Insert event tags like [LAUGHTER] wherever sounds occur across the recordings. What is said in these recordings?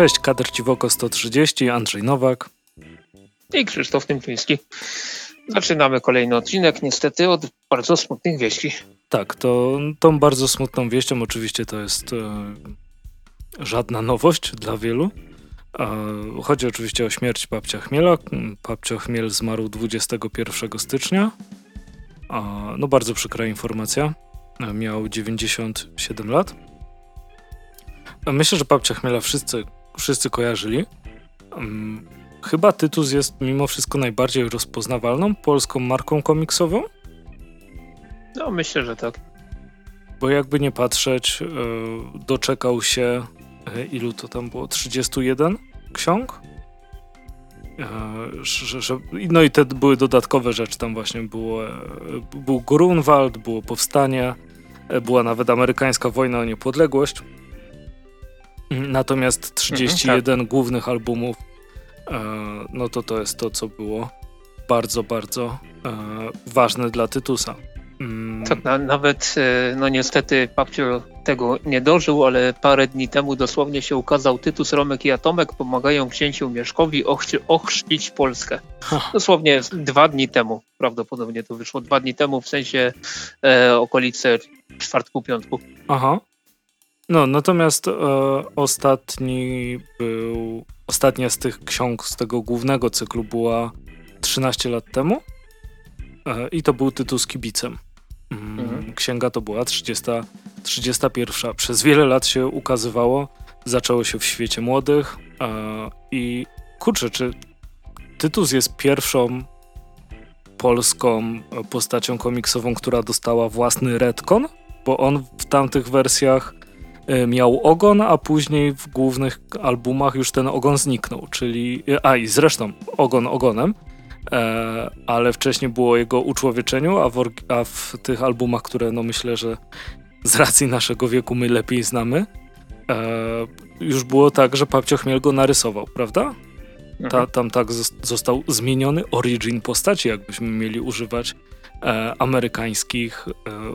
Cześć, kadr Ciwoko 130, Andrzej Nowak. I Krzysztof Tymczyński. Zaczynamy kolejny odcinek, niestety od bardzo smutnych wieści. Tak, to tą bardzo smutną wieścią oczywiście to jest e, żadna nowość dla wielu. E, chodzi oczywiście o śmierć babcia Chmiela. Babcia Chmiel zmarł 21 stycznia. E, no bardzo przykra informacja. E, miał 97 lat. E, myślę, że babcia Chmiela wszyscy, wszyscy kojarzyli. Mm, chyba Tytus jest mimo wszystko najbardziej rozpoznawalną polską marką komiksową. No, myślę, że tak. Bo jakby nie patrzeć, e, doczekał się, e, ilu to tam było, 31 ksiąg? Że, no i te były dodatkowe rzeczy, tam właśnie było, był Grunwald, było powstanie, była nawet amerykańska wojna o niepodległość. Natomiast 31 mhm, tak. głównych albumów, e, no to to jest to, co było bardzo, bardzo e, ważne dla Tytusa. Mm. Tak, na, nawet e, no niestety Papcio tego nie dożył, ale parę dni temu dosłownie się ukazał Tytus, Romek i Atomek pomagają księciu Mieszkowi ochrzcić Polskę. Dosłownie dwa dni temu, prawdopodobnie to wyszło dwa dni temu, w sensie e, okolice czwartku, piątku. Aha. No, natomiast e, ostatni był, ostatnia z tych ksiąg z tego głównego cyklu była 13 lat temu e, i to był tytuł z kibicem. Mm, mhm. Księga to była 30, 31. Przez wiele lat się ukazywało, zaczęło się w świecie młodych e, i kurczę, czy Tytus jest pierwszą polską postacią komiksową, która dostała własny retcon, bo on w tamtych wersjach E, miał ogon, a później w głównych albumach już ten ogon zniknął, czyli... E, a i zresztą ogon ogonem, e, ale wcześniej było jego uczłowieczeniu, a w, a w tych albumach, które no myślę, że z racji naszego wieku my lepiej znamy, e, już było tak, że Papcio Chmiel go narysował, prawda? Ta, mhm. tam tak został zmieniony origin postaci, jakbyśmy mieli używać e, amerykańskich e,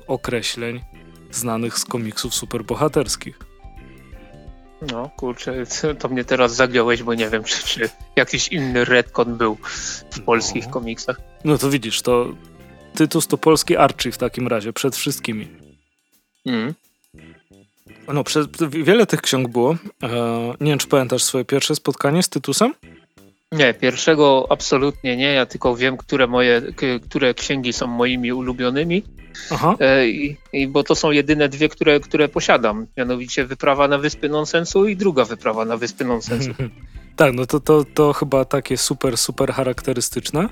określeń znanych z komiksów superbohaterskich. No kurczę, to mnie teraz zagiąłeś, bo nie wiem, czy, czy jakiś inny retcon był w polskich no. komiksach. No to widzisz, to Tytus to polski Archie w takim razie, przed wszystkimi. Mm. No, przed, wiele tych ksiąg było. E, nie wiem, czy pamiętasz swoje pierwsze spotkanie z Tytusem? Nie, pierwszego absolutnie nie. Ja tylko wiem, które moje, które księgi są moimi ulubionymi. E, I, I, bo to są jedyne dwie, które, które posiadam. Mianowicie wyprawa na wyspy nonsensu i druga wyprawa na wyspy nonsensu. [LAUGHS] tak, no to, to, to chyba takie super, super charakterystyczne.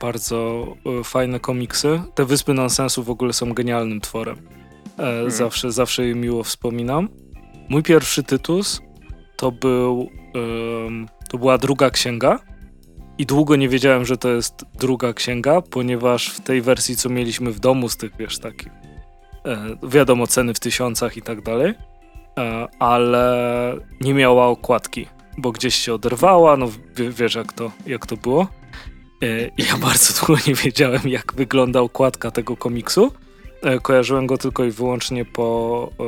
bardzo e, fajne komiksy. Te wyspy nonsensu w ogóle są genialnym tworem. E, hmm. Zawsze, zawsze je miło wspominam. Mój pierwszy tytus to był to była druga księga i długo nie wiedziałem, że to jest druga księga, ponieważ w tej wersji, co mieliśmy w domu z tych, wiesz, takich, e, wiadomo, ceny w tysiącach i tak dalej, e, ale nie miała okładki, bo gdzieś się oderwała, no wiesz jak to, jak to było. E, ja [LAUGHS] bardzo długo nie wiedziałem, jak wygląda okładka tego komiksu. E, kojarzyłem go tylko i wyłącznie po... E,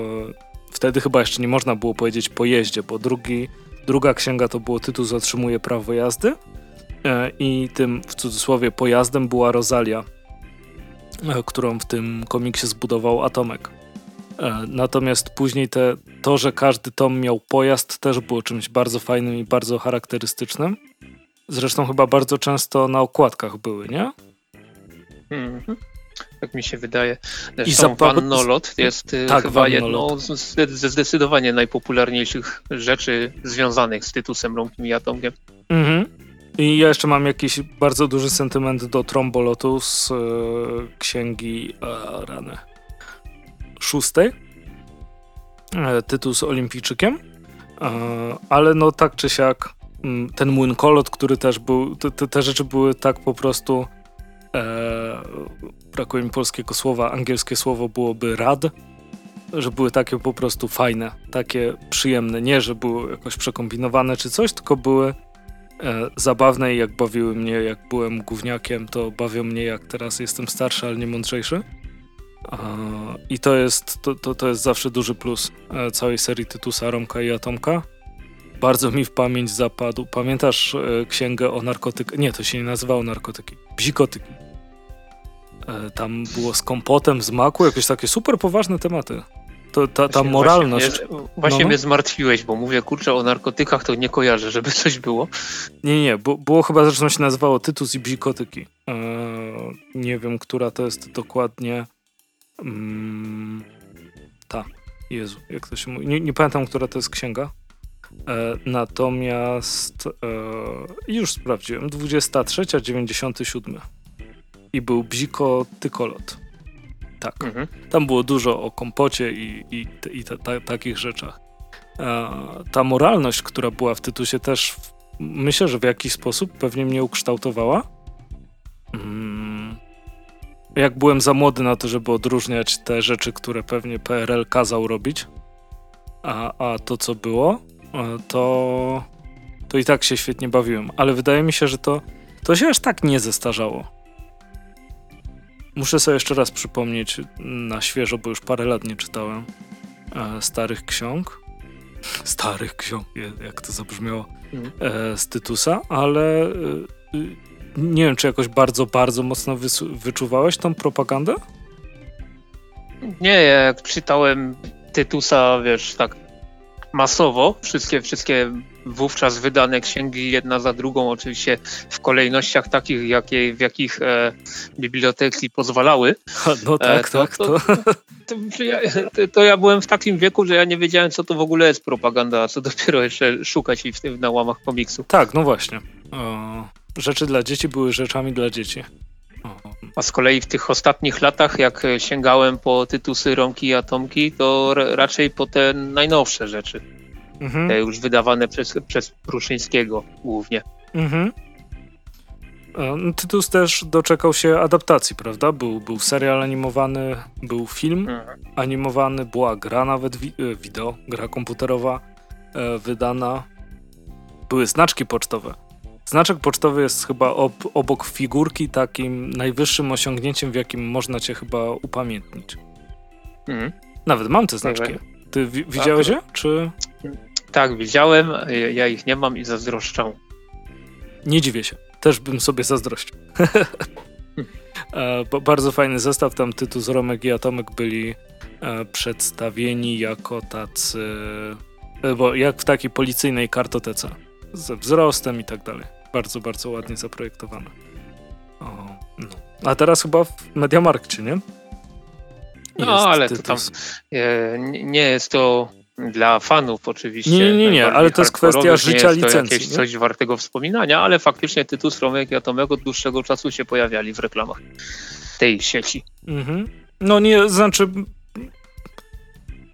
wtedy chyba jeszcze nie można było powiedzieć po jeździe, bo drugi, druga księga to było tytuł Zatrzymuje prawo jazdy, i tym w cudzysłowie pojazdem była Rosalia, e, którą w tym komiksie zbudował Atomek. E, natomiast później te, to, że każdy tom miał pojazd, też było czymś bardzo fajnym i bardzo charakterystycznym. Zresztą chyba bardzo często na okładkach były, nie? Mm -hmm. Tak mi się wydaje. Zresztą I Van Nolot jest tak, chyba jedną ze zdecydowanie najpopularniejszych rzeczy związanych z Tytusem, Rąkiem i Atomkiem. Mhm. I ja jeszcze mam jakiś bardzo duży sentyment do Trombolotu z e, księgi e, rany szóstej. E, tytuł z Olimpijczykiem. E, ale no tak czy siak mm, ten młyn kolot, który też był, te, te, te rzeczy były tak po prostu e, brakuje mi polskiego słowa, angielskie słowo byłoby rad, że były takie po prostu fajne, takie przyjemne. Nie, że były jakoś przekombinowane czy coś, tylko były zabawne i jak bawiły mnie, jak byłem gówniakiem, to bawią mnie jak teraz jestem starszy, ale nie mądrzejszy. E, I to jest, to, to, to jest zawsze duży plus e, całej serii Tytusa, Romka i Atomka, bardzo mi w pamięć zapadł. Pamiętasz e, księgę o narkotykach? Nie, to się nie nazywało narkotyki. Bzikotyki. E, tam było z kompotem, z maku, jakieś takie super poważne tematy. To, ta, ta Właśnie- moralność. Właśnie, mnie, właśnie No, no. mnie zmartwiłeś, bo mówię, kurczę, o narkotykach to nie kojarzę, żeby coś było. Nie, nie, bo, było chyba zresztą się nazywało Tytus i Bzikotyki. Eee, nie wiem, która to jest dokładnie. Mm, ta, Jezu, jak to się mówi. Nie, nie pamiętam, która to jest księga. E, natomiast e, już sprawdziłem. 23, 97. I był Bzikotykolot. Tak. Mhm. Tam było dużo o kompocie i, i, i ta, ta, takich rzeczach. Ta moralność, która była w Tytusie też myślę, że w jakiś sposób pewnie mnie ukształtowała. Mm. Jak byłem za młody na to, żeby odróżniać te rzeczy, które pewnie PRL kazał robić, a, a to, co było, e, to, to i tak się świetnie bawiłem. Ale wydaje mi się, że to, to się aż tak nie zestarzało. Muszę sobie jeszcze raz przypomnieć na świeżo, bo już parę lat nie czytałem e, starych ksiąg. [LAUGHS] Starych ksiąg, jak to zabrzmiało Mhm. e, z Tytusa, ale e, nie wiem, czy jakoś bardzo, bardzo mocno wyczuwałeś tą propagandę? Nie, jak czytałem Tytusa, wiesz, tak masowo, wszystkie, wszystkie wówczas wydane księgi jedna za drugą, oczywiście w kolejnościach takich, jakie, w jakich e, biblioteki pozwalały, [LAUGHS] No tak, to- tak. to- To, to, ja, to, ja byłem w takim wieku, że ja nie wiedziałem, co to w ogóle jest propaganda, a co dopiero jeszcze szukać jej w tym na łamach komiksu. tak, no właśnie. O, rzeczy dla dzieci były rzeczami dla dzieci. A z kolei w tych ostatnich latach, jak e, sięgałem po Tytusy, Romki i Atomki, to ra- raczej po te najnowsze rzeczy, mhm. te już wydawane przez, przez Pruszyńskiego głównie. Mhm. E, no, Tytus też doczekał się adaptacji, prawda? Był, był serial animowany, był film animowany, była gra nawet wi- e, wideo, gra komputerowa e, wydana. Były znaczki pocztowe. Znaczek pocztowy jest chyba ob, obok figurki takim najwyższym osiągnięciem, w jakim można cię chyba upamiętnić. Mhm. Nawet mam te znaczki. Ty wi- widziałeś je? Czy Tak, widziałem, ja ich nie mam i zazdroszczę. Nie dziwię się. Też bym sobie zazdrościł. [LAUGHS] e, bo bardzo fajny zestaw. Tam Tytus, Romek i Atomek byli e, przedstawieni jako tacy... E, bo jak w takiej policyjnej kartotece. Ze wzrostem i tak dalej. Bardzo, bardzo ładnie zaprojektowane. O, no. A teraz chyba w Mediamarkcie, nie? No, ale to Tytus. E, Nie jest to dla fanów oczywiście. Nie, nie, nie, ale to jest kwestia hardkorowych, nie życia jest to licencji, jakieś nie? coś wartego wspominania, ale faktycznie Tytus, Romek i Atomek od dłuższego czasu się pojawiali w reklamach tej sieci. Mhm. No nie, znaczy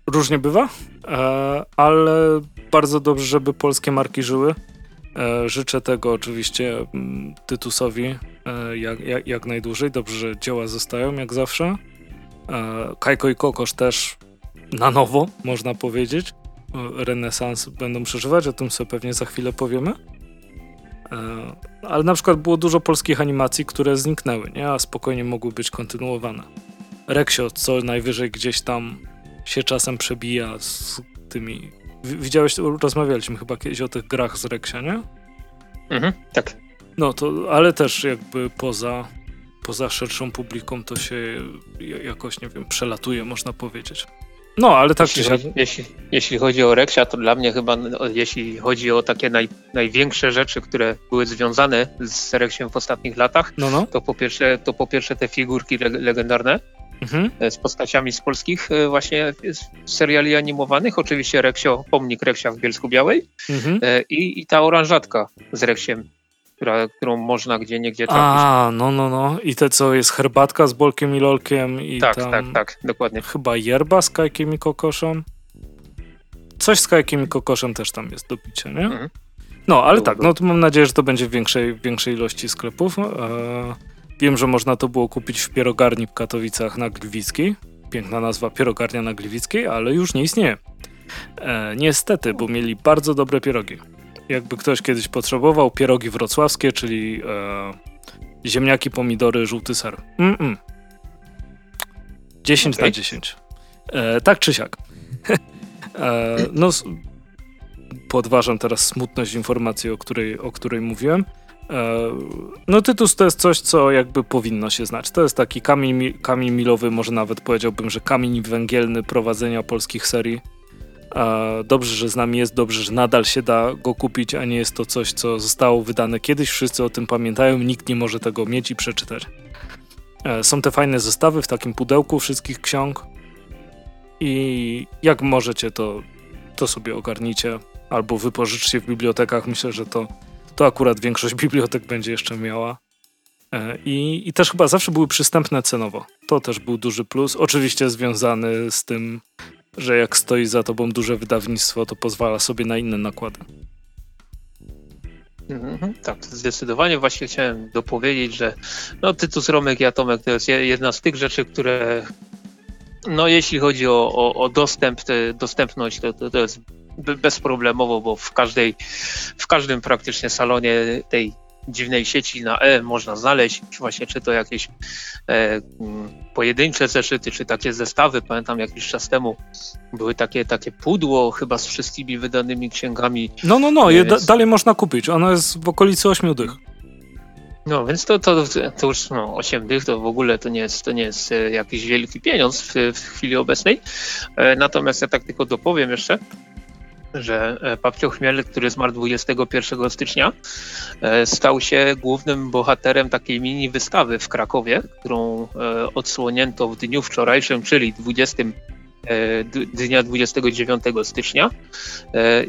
różnie bywa, e, ale bardzo dobrze, żeby polskie marki żyły. E, życzę tego oczywiście mm, Tytusowi e, jak, jak, jak najdłużej. Dobrze, że dzieła zostają jak zawsze. Kajko i Kokosz też na nowo, można powiedzieć. E, Renesans będą przeżywać, o tym sobie pewnie za chwilę powiemy. E, ale na przykład było dużo polskich animacji, które zniknęły, nie? a spokojnie mogły być kontynuowane. Reksio, co najwyżej gdzieś tam się czasem przebija z tymi. Wi- Widziałeś, rozmawialiśmy chyba kiedyś o tych grach z Reksia, nie? Mhm, tak. No to, ale też jakby poza, poza szerszą publiką to się ja- jakoś, nie wiem, przelatuje, można powiedzieć. No, ale tak czy jeśli, siak. chodzi, jeśli, jeśli chodzi o Rexia, to dla mnie chyba, no, jeśli chodzi o takie naj, największe rzeczy, które były związane z Rexiem w ostatnich latach, No, no. to po pierwsze, to po pierwsze te figurki leg- legendarne, Mhm. e, z postaciami z polskich e, właśnie seriali animowanych. Oczywiście Reksio, pomnik Reksia w Bielsku Białej Mhm. e, i, i ta oranżatka z Reksiem, która, którą można gdzie niegdzie trafić. A, no, no, no. I te, co jest herbatka z Bolkiem i Lolkiem i tak, tam... tak, tak, dokładnie. Chyba yerba z Kajkiem i Kokoszem. Coś z Kajkiem i Kokoszem też tam jest do picia, nie? Mhm. No, ale tak, no to mam nadzieję, że to będzie w większej, większej ilości sklepów. E, wiem, że można to było kupić w pierogarni w Katowicach na Gliwickiej. Piękna nazwa, pierogarnia na Gliwickiej, ale już nie istnieje. E, niestety, bo mieli bardzo dobre pierogi. Jakby ktoś kiedyś potrzebował, pierogi wrocławskie, czyli e, ziemniaki, pomidory, żółty ser. Mm-mm. 10 na Okej. 10. E, tak czy siak. [LAUGHS] e, no, podważam teraz smutność informacji, o której, o której mówiłem. E, no Tytus to jest coś, co jakby powinno się znać. To jest taki kamień, kamień milowy, może nawet powiedziałbym, że kamień węgielny prowadzenia polskich serii. Dobrze, że z nami jest, dobrze, że nadal się da go kupić, a nie jest to coś, co zostało wydane kiedyś. Wszyscy o tym pamiętają, nikt nie może tego mieć i przeczytać. E, są te fajne zestawy w takim pudełku wszystkich ksiąg. I jak możecie, to, to sobie ogarnijcie albo wypożyczcie w bibliotekach. Myślę, że to to akurat większość [LAUGHS] bibliotek będzie jeszcze miała. E, I, I też chyba zawsze były przystępne cenowo. To też był duży plus. Oczywiście związany z tym, że jak stoi za tobą duże wydawnictwo, to pozwala sobie na inne nakłady. Mhm, tak, zdecydowanie właśnie chciałem dopowiedzieć, że no, Tytus Romek i Atomek to jest jedna z tych rzeczy, które no jeśli chodzi o, o, o dostęp, dostępność, to, to, to jest bezproblemowo, bo w każdej, w każdym praktycznie salonie tej dziwnej sieci na E można znaleźć właśnie czy to jakieś e, pojedyncze zeszyty, czy takie zestawy. Pamiętam jakiś czas temu były takie, takie pudło chyba z wszystkimi wydanymi księgami. No, no, no, je da, dalej można kupić. Ono jest w okolicy 8 dych. No więc to, to, to już no, 8 dych to w ogóle to nie jest, to nie jest e, jakiś wielki pieniądz w, w chwili obecnej. E, natomiast ja tak tylko dopowiem jeszcze, że e, Papcio Chmiel, który zmarł 21 stycznia, e, stał się głównym bohaterem takiej mini wystawy w Krakowie, którą e, odsłonięto w dniu wczorajszym, czyli 20 dnia 29 stycznia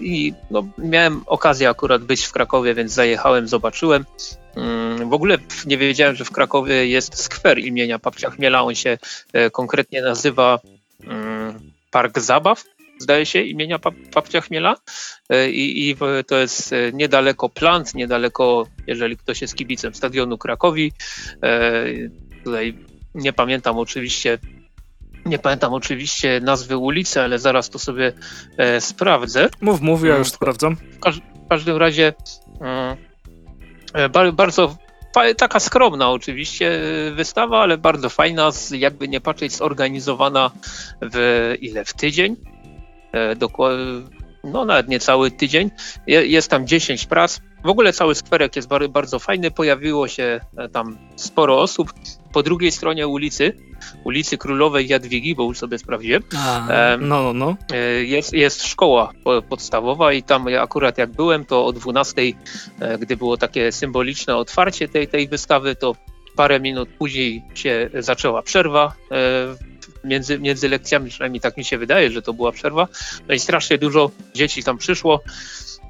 i no, miałem okazję akurat być w Krakowie, więc zajechałem, zobaczyłem. Mm, w ogóle nie wiedziałem, że w Krakowie jest skwer imienia Papcia Chmiela. On się konkretnie nazywa mm, Park Zabaw zdaje się, imienia Papcia Chmiela e, I, i to jest e, niedaleko Plant, niedaleko, jeżeli ktoś jest kibicem stadionu Krakowi. E, tutaj nie pamiętam oczywiście nie pamiętam oczywiście nazwy ulicy, ale zaraz to sobie e, sprawdzę. Mów, mów, ja już sprawdzam. W, każ w każdym razie e, bardzo taka skromna oczywiście wystawa, ale bardzo fajna, jakby nie patrzeć zorganizowana w ile? W tydzień? E, no nawet niecały tydzień. Jest tam 10 prac. W ogóle cały skwerek jest bardzo fajny. Pojawiło się e, tam sporo osób. Po drugiej stronie ulicy, ulicy Królowej Jadwigi, bo już sobie sprawdziłem, A, no, no, no. Jest, jest szkoła podstawowa i tam akurat jak byłem, to o 12, gdy było takie symboliczne otwarcie tej, tej wystawy, to parę minut później się zaczęła przerwa między, między lekcjami, przynajmniej tak mi się wydaje, że to była przerwa. No i strasznie dużo dzieci tam przyszło,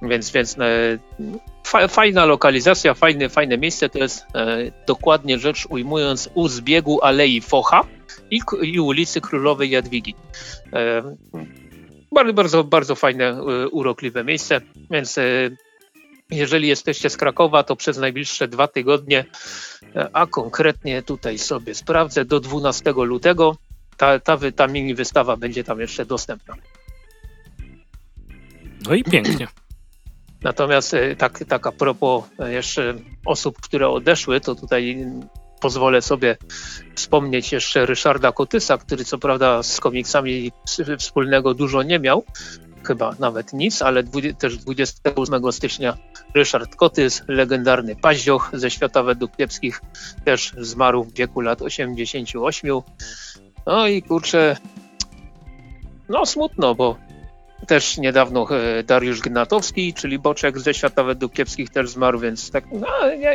więc, więc e, fajna lokalizacja, fajne, fajne miejsce. To jest e, dokładnie rzecz ujmując u zbiegu Alei Focha i, i ulicy Królowej Jadwigi. E, bardzo, bardzo, bardzo fajne, e, urokliwe miejsce, więc e, jeżeli jesteście z Krakowa, to przez najbliższe dwa tygodnie, e, a konkretnie tutaj sobie sprawdzę, do 12 lutego ta, ta, ta mini wystawa będzie tam jeszcze dostępna. No i pięknie. [CLEARS THROAT] Natomiast e, tak, tak a propos e, jeszcze osób, które odeszły, to tutaj pozwolę sobie wspomnieć jeszcze Ryszarda Kotysa, który co prawda z komiksami wspólnego dużo nie miał, chyba nawet nic, ale też 28 stycznia Ryszard Kotys, legendarny paździoch ze świata według kiepskich, też zmarł w wieku lat 88. No i kurczę, no smutno, bo też niedawno e, Dariusz Gnatowski, czyli Boczek ze świata według kiepskich też zmarł, więc tak no,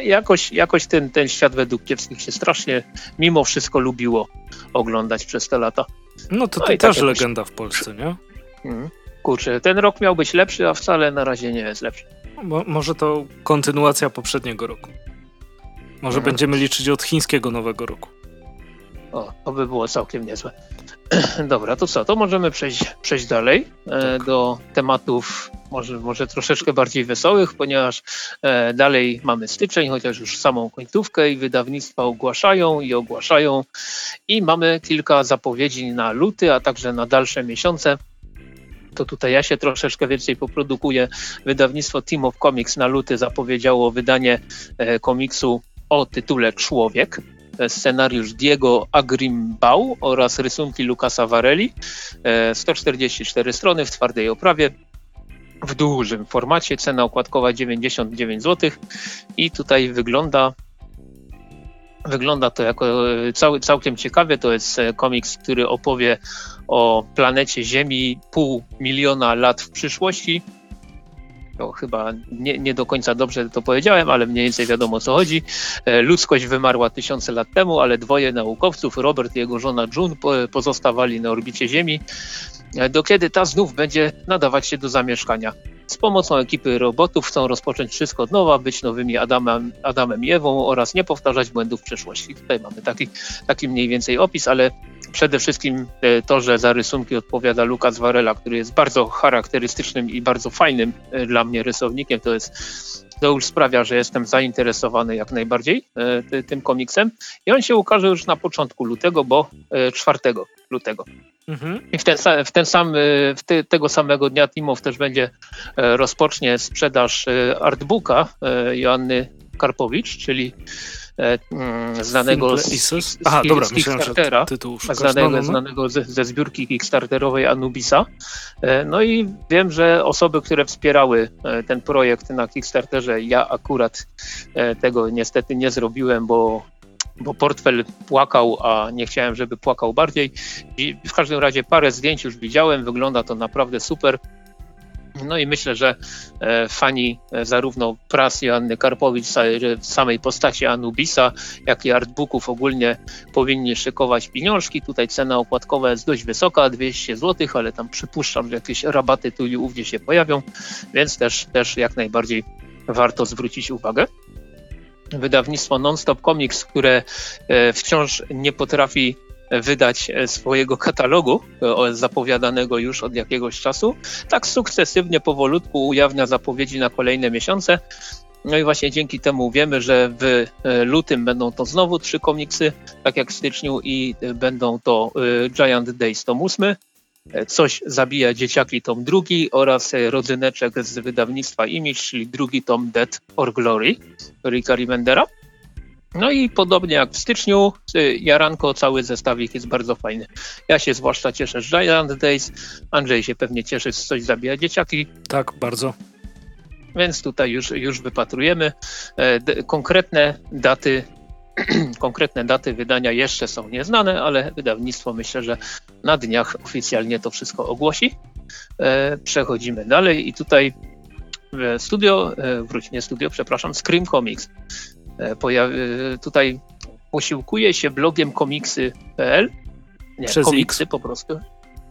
jakoś, jakoś ten, ten świat według kiepskich się strasznie mimo wszystko lubiło oglądać przez te lata. No to, to no też tak legenda w Polsce, nie? Mhm. Kurczę, ten rok miał być lepszy, a wcale na razie nie jest lepszy. Mo może to kontynuacja poprzedniego roku. Może mhm. będziemy liczyć od chińskiego nowego roku. O, to by było całkiem niezłe. [CLEARS THROAT] Dobra, to co? To możemy przejść, przejść dalej e, tak. do tematów może, może troszeczkę bardziej wesołych, ponieważ e, dalej mamy styczeń, chociaż już samą końcówkę i wydawnictwa ogłaszają i ogłaszają i mamy kilka zapowiedzi na luty, a także na dalsze miesiące to tutaj ja się troszeczkę więcej poprodukuję. Wydawnictwo Team of Comics na luty zapowiedziało wydanie e, komiksu o tytule Człowiek scenariusz Diego Agrimbau oraz rysunki Lucasa Varelli. 144 e, strony w twardej oprawie. w dużym formacie, cena okładkowa 99 zł i tutaj wygląda Wygląda to jako cały, całkiem ciekawie. To jest komiks, który opowie o planecie Ziemi pół miliona lat w przyszłości to chyba nie, nie, do końca dobrze to powiedziałem, ale mniej więcej wiadomo o co chodzi. E, ludzkość wymarła tysiące lat temu, ale dwoje naukowców, Robert i jego żona June, pozostawali na orbicie Ziemi, e, do kiedy ta znów będzie nadawać się do zamieszkania. Z pomocą ekipy robotów chcą rozpocząć wszystko od nowa, być nowymi Adamem, Adamem i Ewą oraz nie powtarzać błędów przeszłości. Tutaj mamy taki, taki mniej więcej opis, ale przede wszystkim e, to, że za rysunki odpowiada Lukas Varela, który jest bardzo charakterystycznym i bardzo fajnym e, dla mnie rysownikiem, to jest to już sprawia, że jestem zainteresowany jak najbardziej e, tym komiksem i on się ukaże już na początku lutego, bo 4 lutego. Mhm. I w ten, w ten sam, w te, tego samego dnia Timow też będzie rozpocznie sprzedaż artbooka Joanny Karpowicz, czyli znanego z, z, Aha, dobra, z Kickstartera, znanego, no, no. znanego ze, ze, zbiórki Kickstarterowej Anubisa. E, no i wiem, że osoby, które wspierały e, ten projekt na Kickstarterze, ja akurat tego niestety nie zrobiłem, bo bo portfel płakał, a nie chciałem, żeby płakał bardziej. I w każdym razie parę zdjęć już widziałem, wygląda to naprawdę super. No i myślę, że e, fani e, zarówno prasy Joanny Karpowicz w samej postaci Anubisa, jak i artbooków ogólnie powinni szykować pieniążki. Tutaj cena okładkowa jest dość wysoka, 200 zł, ale tam przypuszczam, że jakieś rabaty tu i ówdzie się pojawią, więc też, też jak najbardziej warto zwrócić uwagę wydawnictwo Nonstop Comics, które e, wciąż nie potrafi wydać e, swojego katalogu, e, zapowiadanego już od jakiegoś czasu, tak sukcesywnie, powolutku ujawnia zapowiedzi na kolejne miesiące. No i właśnie dzięki temu wiemy, że w e, lutym będą to znowu trzy komiksy, tak jak w styczniu i będą to Giant Days tom 8, Coś zabija dzieciaki tom drugi oraz rodzyneczek z wydawnictwa Image, czyli drugi tom Dead or Glory Ricka Remendera. No i podobnie jak w styczniu, y, Jaranko, cały zestawik jest bardzo fajny. Ja się zwłaszcza cieszę z Giant Days, Andrzej się pewnie cieszy z Coś zabija dzieciaki. Tak, bardzo. Więc tutaj już, już wypatrujemy. E, konkretne daty [CLEARS THROAT] konkretne daty wydania jeszcze są nieznane, ale wydawnictwo myślę, że na dniach oficjalnie to wszystko ogłosi. E, przechodzimy dalej i tutaj studio, e, wróć nie studio, przepraszam, Scream Comics tutaj posiłkuje się blogiem komiksy.pl. Nie, przez komiksy X. po prostu.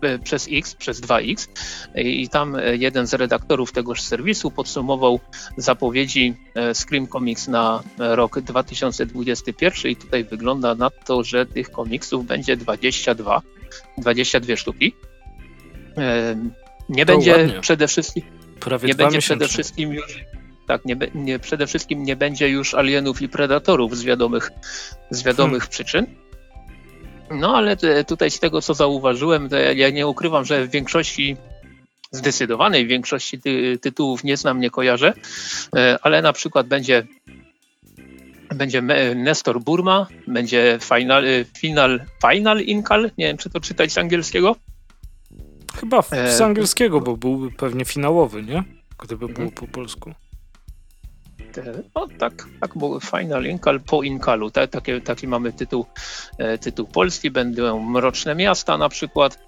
E, przez X, przez 2X. I tam jeden z redaktorów tegoż serwisu podsumował zapowiedzi Scream Comics na rok 2021 i tutaj wygląda na to, że tych komiksów będzie 22, 22 sztuki. Nie to będzie ładnie. przede wszystkim Prawie nie będzie przede wszystkim już tak, nie, nie, przede wszystkim nie będzie już alienów i predatorów z wiadomych, z wiadomych hmm. przyczyn. No ale tutaj z tego, co zauważyłem, ja nie ukrywam, że w większości, zdecydowanej większości ty, tytułów nie znam, nie kojarzę, e, ale na przykład będzie będzie Nestor Burma, będzie Final, e, final, final Inkal, nie wiem czy to czytać z angielskiego. Chyba z e, angielskiego, bo byłby pewnie finałowy, nie? Gdyby było mhm. po polsku. No tak, tak było Final Inkal po Inkalu. Tak, taki, taki mamy tytuł, e, tytuł polski. Będą Mroczne Miasta na przykład.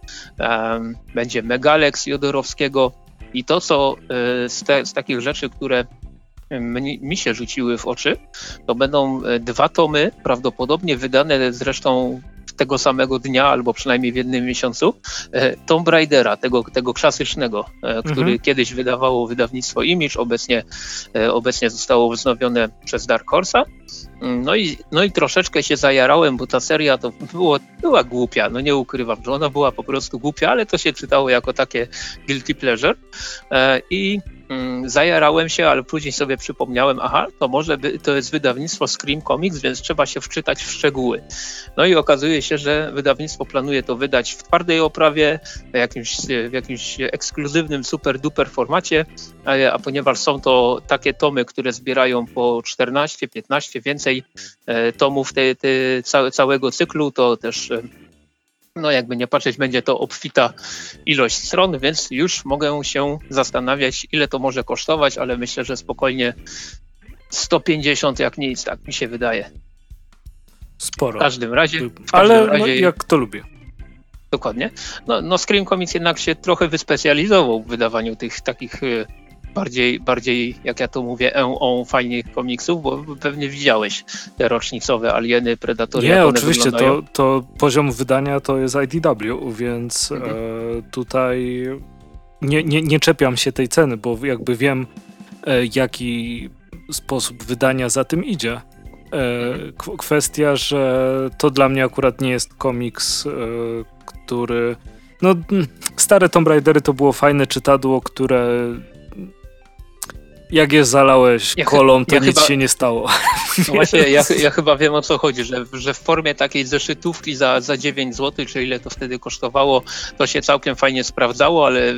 Będzie Megalex Jodorowskiego. I to, co e, z, te, z takich rzeczy, które mi, mi się rzuciły w oczy, to będą e, dwa tomy, prawdopodobnie wydane zresztą tego samego dnia, albo przynajmniej w jednym miesiącu, e, Tomb Raidera, tego, tego klasycznego, e, który mhm. kiedyś wydawało wydawnictwo Image, obecnie, e, obecnie zostało wznowione przez Dark Horse'a. Mm, no i, no i troszeczkę się zajarałem, bo ta seria to było, była głupia, no nie ukrywam, że ona była po prostu głupia, ale to się czytało jako takie guilty pleasure. I zajarałem się, ale później sobie przypomniałem, aha, to może by, to jest wydawnictwo Scream Comics, więc trzeba się wczytać w szczegóły. No i okazuje się, że wydawnictwo planuje to wydać w twardej oprawie, w jakimś, w jakimś ekskluzywnym, super duper formacie, a, ponieważ są to takie tomy, które zbierają po 14, 15, więcej e, tomów te, te, całe, całego cyklu, to też e, no jakby nie patrzeć, będzie to obfita ilość stron, więc już mogę się zastanawiać, ile to może kosztować, ale myślę, że spokojnie 150 jak nic, tak mi się wydaje. Sporo. W każdym razie. W każdym ale no, razie, jak to lubię. Dokładnie. No, no Scream Comics jednak się trochę wyspecjalizował w wydawaniu tych takich y, bardziej, bardziej jak ja to mówię, on fajnych komiksów, bo pewnie widziałeś te rocznicowe Alieny, Predatory. Nie, oczywiście, to, to poziom wydania to jest IDW, więc mhm. e, tutaj nie, nie, nie czepiam się tej ceny, bo jakby wiem, e, jaki sposób wydania za tym idzie. E, mhm. kwestia, że to dla mnie akurat nie jest komiks, e, który. No, stare Tomb Raidery to było fajne czytadło, które jak je zalałeś ja kolą, to ja nic chyba, się nie stało. No [LAUGHS] właśnie, ja, ja, chyba wiem o co chodzi, że, że w formie takiej zeszytówki za, za 9 zł, czy ile to wtedy kosztowało, to się całkiem fajnie sprawdzało, ale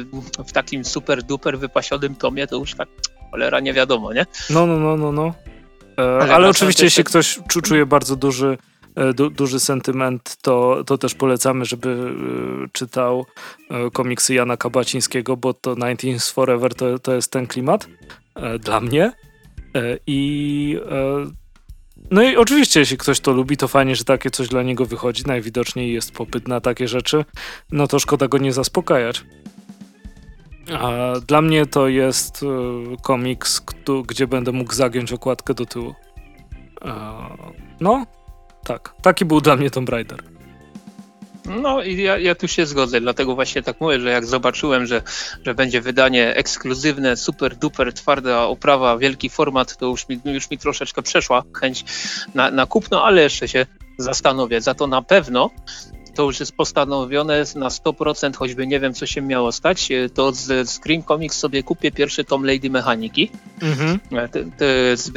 w takim super duper wypasionym tomie to już tak cholera nie wiadomo, nie? No, no, no, no, no. E, ale, ale oczywiście, jeśli ktoś czuję bardzo duży e, Du, duży sentyment, to, to też polecamy, żeby y, czytał y, komiksy Jana Kabacińskiego, bo to 19 Forever to, to jest ten klimat. E, dla mnie. E, I e, no i oczywiście, jeśli ktoś to lubi, to fajnie, że takie coś dla niego wychodzi. Najwidoczniej jest popyt na takie rzeczy. No to szkoda go nie zaspokajać. A dla mnie to jest komiks, gdzie będę mógł zagiąć okładkę do tyłu. No, tak. Taki był dla mnie Tomb Raider. No i ja, ja tu się zgodzę, dlatego właśnie tak mówię, że jak zobaczyłem, że, że będzie wydanie ekskluzywne, super duper twarda oprawa, wielki format, to już mi, już mi troszeczkę przeszła chęć na, na kupno, ale jeszcze się zastanowię. Za to na pewno to już jest postanowione na 100%, choćby nie wiem, co się miało stać, to z Scream Comics sobie kupię pierwszy tom Lady Mechaniki. Mhm. Jest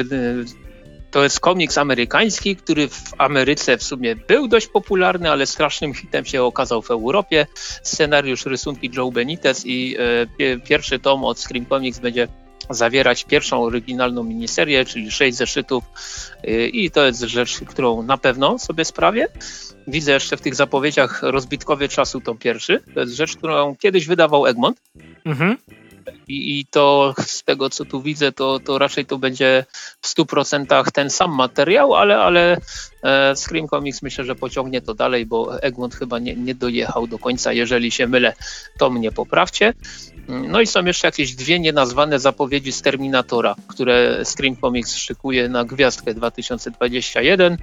to jest komiks amerykański, który w Ameryce w sumie był dość popularny, ale strasznym hitem się okazał w Europie. Scenariusz, rysunki Joe Benitez i e, pierwszy tom od Scream Comics będzie zawierać pierwszą oryginalną miniserię, czyli sześć zeszytów e, i to jest rzecz, którą na pewno sobie sprawię. Widzę jeszcze w tych zapowiedziach rozbitkowie czasu to pierwszy. To jest rzecz, którą kiedyś wydawał Egmont. Mhm. I, I, to z tego, co tu widzę, to, to raczej to będzie w 100% ten sam materiał, ale, ale e, Scream Comics myślę, że pociągnie to dalej, bo Egmont chyba nie, nie dojechał do końca. Jeżeli się mylę, to mnie poprawcie. No i są jeszcze jakieś dwie nienazwane zapowiedzi z Terminatora, które Scream Comics szykuje na gwiazdkę 2021,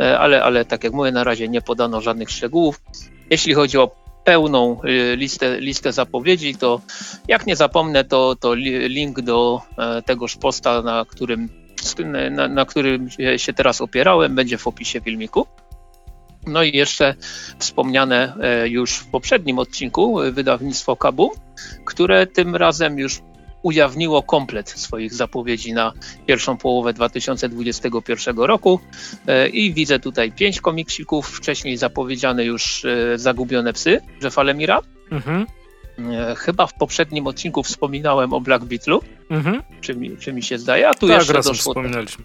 e, ale, ale tak jak mówię, na razie nie podano żadnych szczegółów. Jeśli chodzi o pełną y, listę, listę zapowiedzi, to jak nie zapomnę, to, to link do e, tegoż posta, na którym, na, na którym się teraz opierałem, będzie w opisie filmiku. No i jeszcze wspomniane e, już w poprzednim odcinku wydawnictwo Kabu, które tym razem już ujawniło komplet swoich zapowiedzi na pierwszą połowę 2021 roku e, i widzę tutaj pięć komiksików, wcześniej zapowiedziane już e, Zagubione Psy Jeffa Lemira. Mhm. E, chyba w poprzednim odcinku wspominałem o Black Beatlu, mhm. czy, mi, czy mi się zdaje, a tu tak, jeszcze doszło... wspominaliśmy.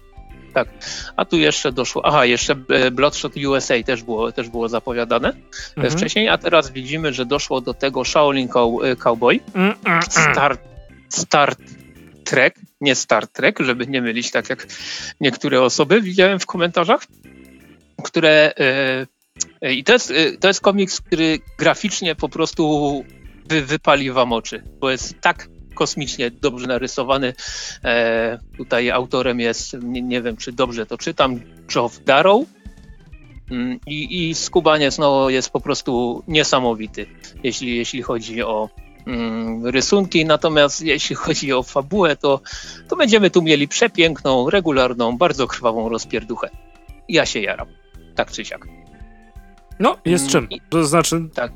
Tak, a tu jeszcze doszło, aha, jeszcze Bloodshot USA też było, też było zapowiadane mhm. wcześniej, a teraz widzimy, że doszło do tego Shaolin Cowboy, mm, mm, mm. Star, Star Trek, nie Star Trek, żeby nie mylić tak jak niektóre osoby widziałem w komentarzach, które e, i to jest, e, to jest komiks, który graficznie po prostu wy, wypali wam oczy, bo jest tak kosmicznie dobrze narysowany. E, tutaj autorem jest, nie, nie, wiem czy dobrze to czytam, Geoff Darrow. Mm, I, i skubaniec no, jest po prostu niesamowity, jeśli, jeśli chodzi o, rysunki, natomiast jeśli chodzi o fabułę, to, to będziemy tu mieli przepiękną, regularną, bardzo krwawą rozpierduchę. Ja się jaram, tak czy siak. No, jest czym. To znaczy, tak.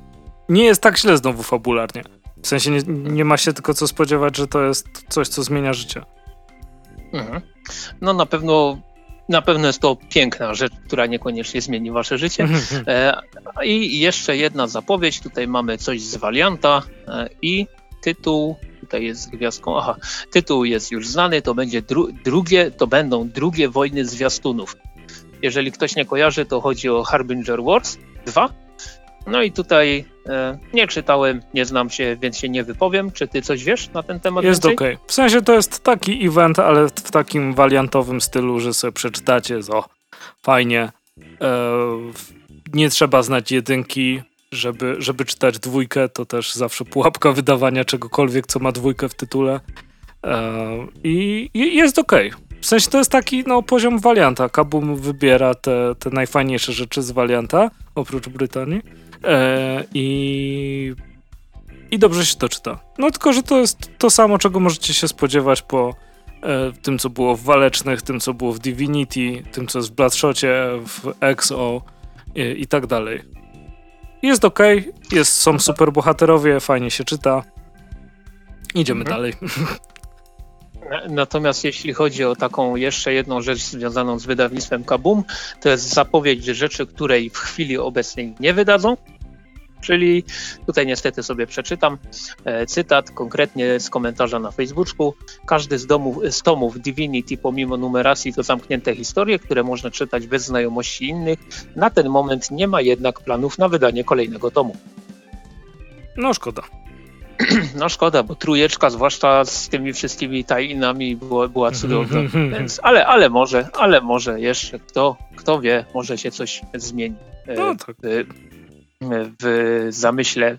nie jest tak źle znowu fabularnie. W sensie nie, nie ma się tylko co spodziewać, że to jest coś, co zmienia życie. Mhm. No na pewno na pewno jest to piękna rzecz, która niekoniecznie zmieni wasze życie. [LAUGHS] E, I jeszcze jedna zapowiedź. Tutaj mamy coś z Valianta e, i tytuł. Tutaj jest z gwiazdką. Aha, tytuł jest już znany. To będzie dru drugie, to będą drugie wojny zwiastunów. Jeżeli ktoś nie kojarzy, to chodzi o Harbinger Wars 2. No i tutaj e, nie czytałem, nie znam się, więc się nie wypowiem. Czy ty coś wiesz na ten temat? Jest okej. Okay. W sensie to jest taki event, ale w takim waliantowym stylu, że sobie przeczytacie, o, fajnie. E, nie trzeba znać jedynki, żeby, żeby czytać dwójkę, to też zawsze pułapka wydawania czegokolwiek, co ma dwójkę w tytule. E, I, jest okej. Okay. W sensie to jest taki no, poziom walianta. Kabum wybiera te, te najfajniejsze rzeczy z walianta, oprócz Brytanii. E, i, I dobrze się to czyta. No tylko, że to jest to samo, czego możecie się spodziewać po e, tym, co było w Walecznych, tym, co było w Divinity, tym, co jest w Bloodshocie, w EXO i, i tak dalej. Jest ok, jest, są super bohaterowie, fajnie się czyta. Idziemy mhm. dalej. [LAUGHS] Natomiast jeśli chodzi o taką jeszcze jedną rzecz związaną z wydawnictwem Kabum, to jest zapowiedź rzeczy, której w chwili obecnej nie wydadzą. Czyli tutaj niestety sobie przeczytam e, cytat konkretnie z komentarza na Facebooku. Każdy z, domów, z tomów Divinity pomimo numeracji to zamknięte historie, które można czytać bez znajomości innych. Na ten moment nie ma jednak planów na wydanie kolejnego tomu. No szkoda. [CLEARS THROAT] No szkoda, bo trójeczka, zwłaszcza z tymi wszystkimi tajinami, była, była cudowna. [LAUGHS] Więc, ale, ale może, ale może jeszcze, kto, kto wie, może się coś zmieni e, no, tak. w, w zamyśle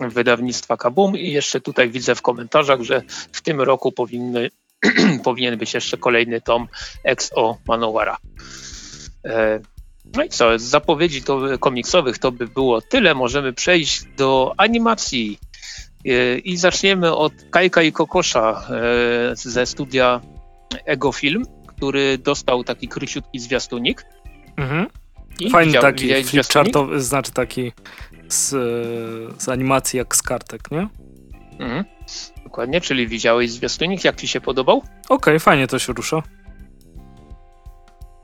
wydawnictwa Kabum i jeszcze tutaj widzę w komentarzach, że w tym roku powinny, [CLEARS THROAT] powinien być jeszcze kolejny tom XO Manowara. E, no i co, z zapowiedzi to, komiksowych to by było tyle. Możemy przejść do animacji. E, I zaczniemy od Kajka i Kokosza e, ze studia Ego Film, który dostał taki króciutki zwiastunik. Mhm. Fajny widział, taki flipchartowy, znaczy taki z, z animacji jak z kartek, nie? Mhm. Dokładnie, czyli widziałeś zwiastunik, jak ci się podobał? Okej, okay, fajnie to się rusza.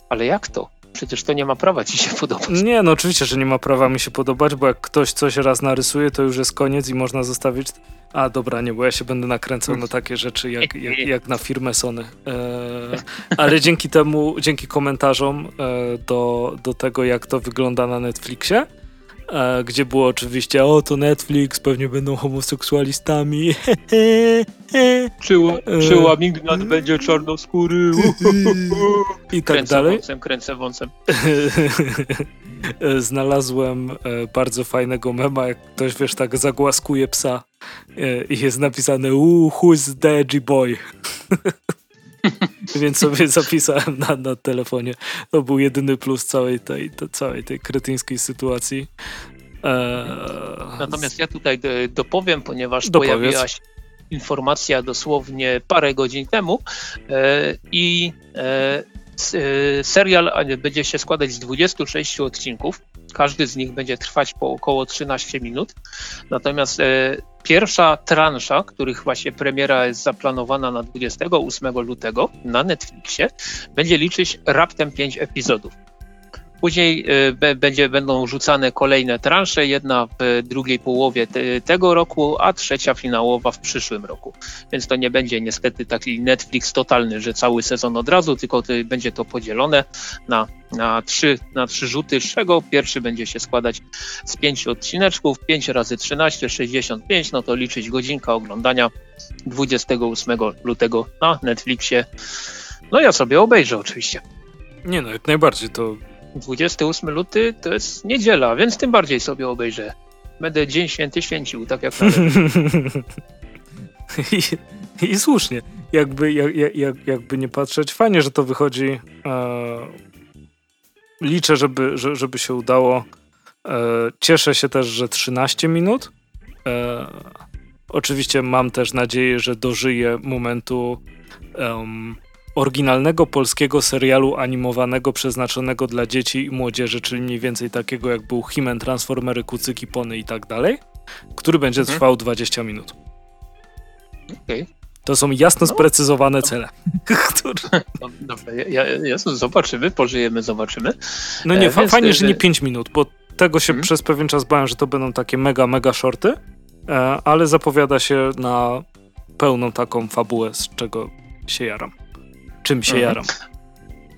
Ale jak to? Przecież to nie ma prawa ci się podobać. Nie, no oczywiście, że nie ma prawa mi się podobać, bo jak ktoś coś raz narysuje, to już jest koniec i można zostawić. A dobra, nie, bo ja się będę nakręcał na takie rzeczy jak, jak, jak na firmę Sony. E, ale dzięki temu, dzięki komentarzom e, do, do tego, jak to wygląda na Netflixie, gdzie było oczywiście, o to Netflix, pewnie będą homoseksualistami. Czy, czy Łamingnat będzie czarnoskóry? [LAUGHS] I tak kręcę dalej. Wąsem, kręcę wąsem. [LAUGHS] Znalazłem e, bardzo fajnego mema, jak ktoś, wiesz, tak zagłaskuje psa e, i jest napisane who's the edgy boy? [LAUGHS] [LAUGHS] Więc sobie zapisałem na, na telefonie. To był jedyny plus całej tej, całej tej kretyńskiej sytuacji. Eee... Natomiast ja tutaj dopowiem, ponieważ Dopowiedz. pojawiła się informacja dosłownie parę godzin temu e, i e, e, serial będzie się składać z 26 odcinków. Każdy z nich będzie trwać po około 13 minut. Natomiast e, pierwsza transza, których właśnie premiera jest zaplanowana na 28 lutego na Netflixie, będzie liczyć raptem 5 epizodów. Później y, będzie, będą rzucane kolejne transze, jedna w drugiej połowie te, tego roku, a trzecia finałowa w przyszłym roku. Więc to nie będzie niestety taki Netflix totalny, że cały sezon od razu, tylko to, będzie to podzielone na, na, trzy, na trzy rzuty, z czego pierwszy będzie się składać z pięciu odcineczków, 5 razy 13, 65, no to liczyć godzinka oglądania 28 lutego na Netflixie. No ja sobie obejrzę oczywiście. Nie no, jak najbardziej to 28 luty to jest niedziela, więc tym bardziej sobie obejrzę. Będę Dzień Święty święcił, tak jak [LAUGHS] I, I słusznie. Jakby, jak, jak, jakby nie patrzeć, fajnie, że to wychodzi. E, liczę, żeby, że, żeby się udało. E, cieszę się też, że 13 minut. E, oczywiście mam też nadzieję, że dożyję momentu oryginalnego polskiego serialu animowanego przeznaczonego dla dzieci i młodzieży, czyli mniej więcej takiego jak był He-Man, Transformery, Kucyki, Pony i tak dalej, który będzie mhm. trwał 20 minut. Okay. To są jasno no. sprecyzowane cele. [LAUGHS] No, dobra, ja, ja, zobaczymy, pożyjemy, zobaczymy. No nie, e, fajnie, że nie 5 minut, bo tego się hmm. przez pewien czas bałem, że to będą takie mega, mega shorty, e, ale zapowiada się na pełną taką fabułę, z czego się jaram czym się mhm. jaram.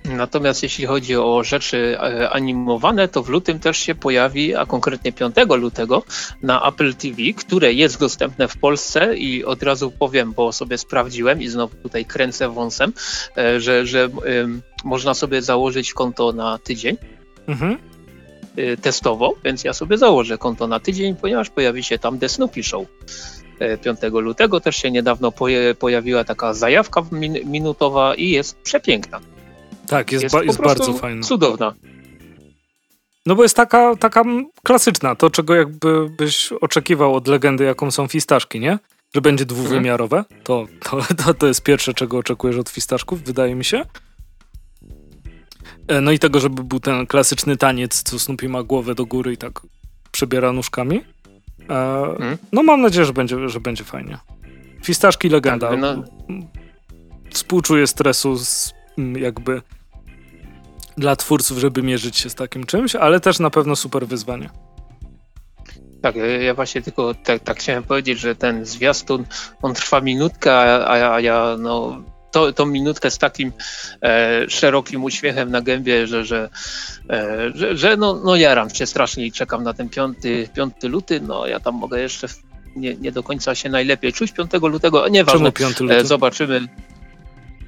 Natomiast jeśli chodzi o rzeczy e, animowane, to w lutym też się pojawi, a konkretnie 5 lutego na Apple TV, które jest dostępne w Polsce i od razu powiem, bo sobie sprawdziłem i znowu tutaj kręcę wąsem, e, że, że można sobie założyć konto na tydzień. Mhm. E, testowo, więc ja sobie założę konto na tydzień, ponieważ pojawi się tam The Snoopy Show. 5 lutego też się niedawno pojawiła taka zajawka minutowa i jest przepiękna. Tak, jest, jest, ba jest bardzo fajna. Cudowna. No bo jest taka, taka klasyczna, to czego jakby byś oczekiwał od legendy, jaką są fistaszki, nie? Że będzie dwuwymiarowe. Mhm. To, to, [LAUGHS] to, jest pierwsze, czego oczekujesz od fistaszków, wydaje mi się. E, no i tego, żeby był ten klasyczny taniec, co Snoopy ma głowę do góry i tak przebiera nóżkami. E, mhm. No mam nadzieję, że będzie, że będzie fajnie. Fistaszki legenda. Tak, no. Współczuję stresu z jakby dla twórców, żeby mierzyć się z takim czymś, ale też na pewno super wyzwanie. Tak, ja właśnie tylko tak, tak chciałem powiedzieć, że ten zwiastun, on trwa minutkę, a, a ja no, to, tą minutkę z takim e, szerokim uśmiechem na gębie, że, że, e, że, że, no, no jaram się strasznie i czekam na ten 5, 5 luty, no ja tam mogę jeszcze nie, nie do końca się najlepiej czuć 5 lutego, nieważne, Czemu 5 luty? E, zobaczymy.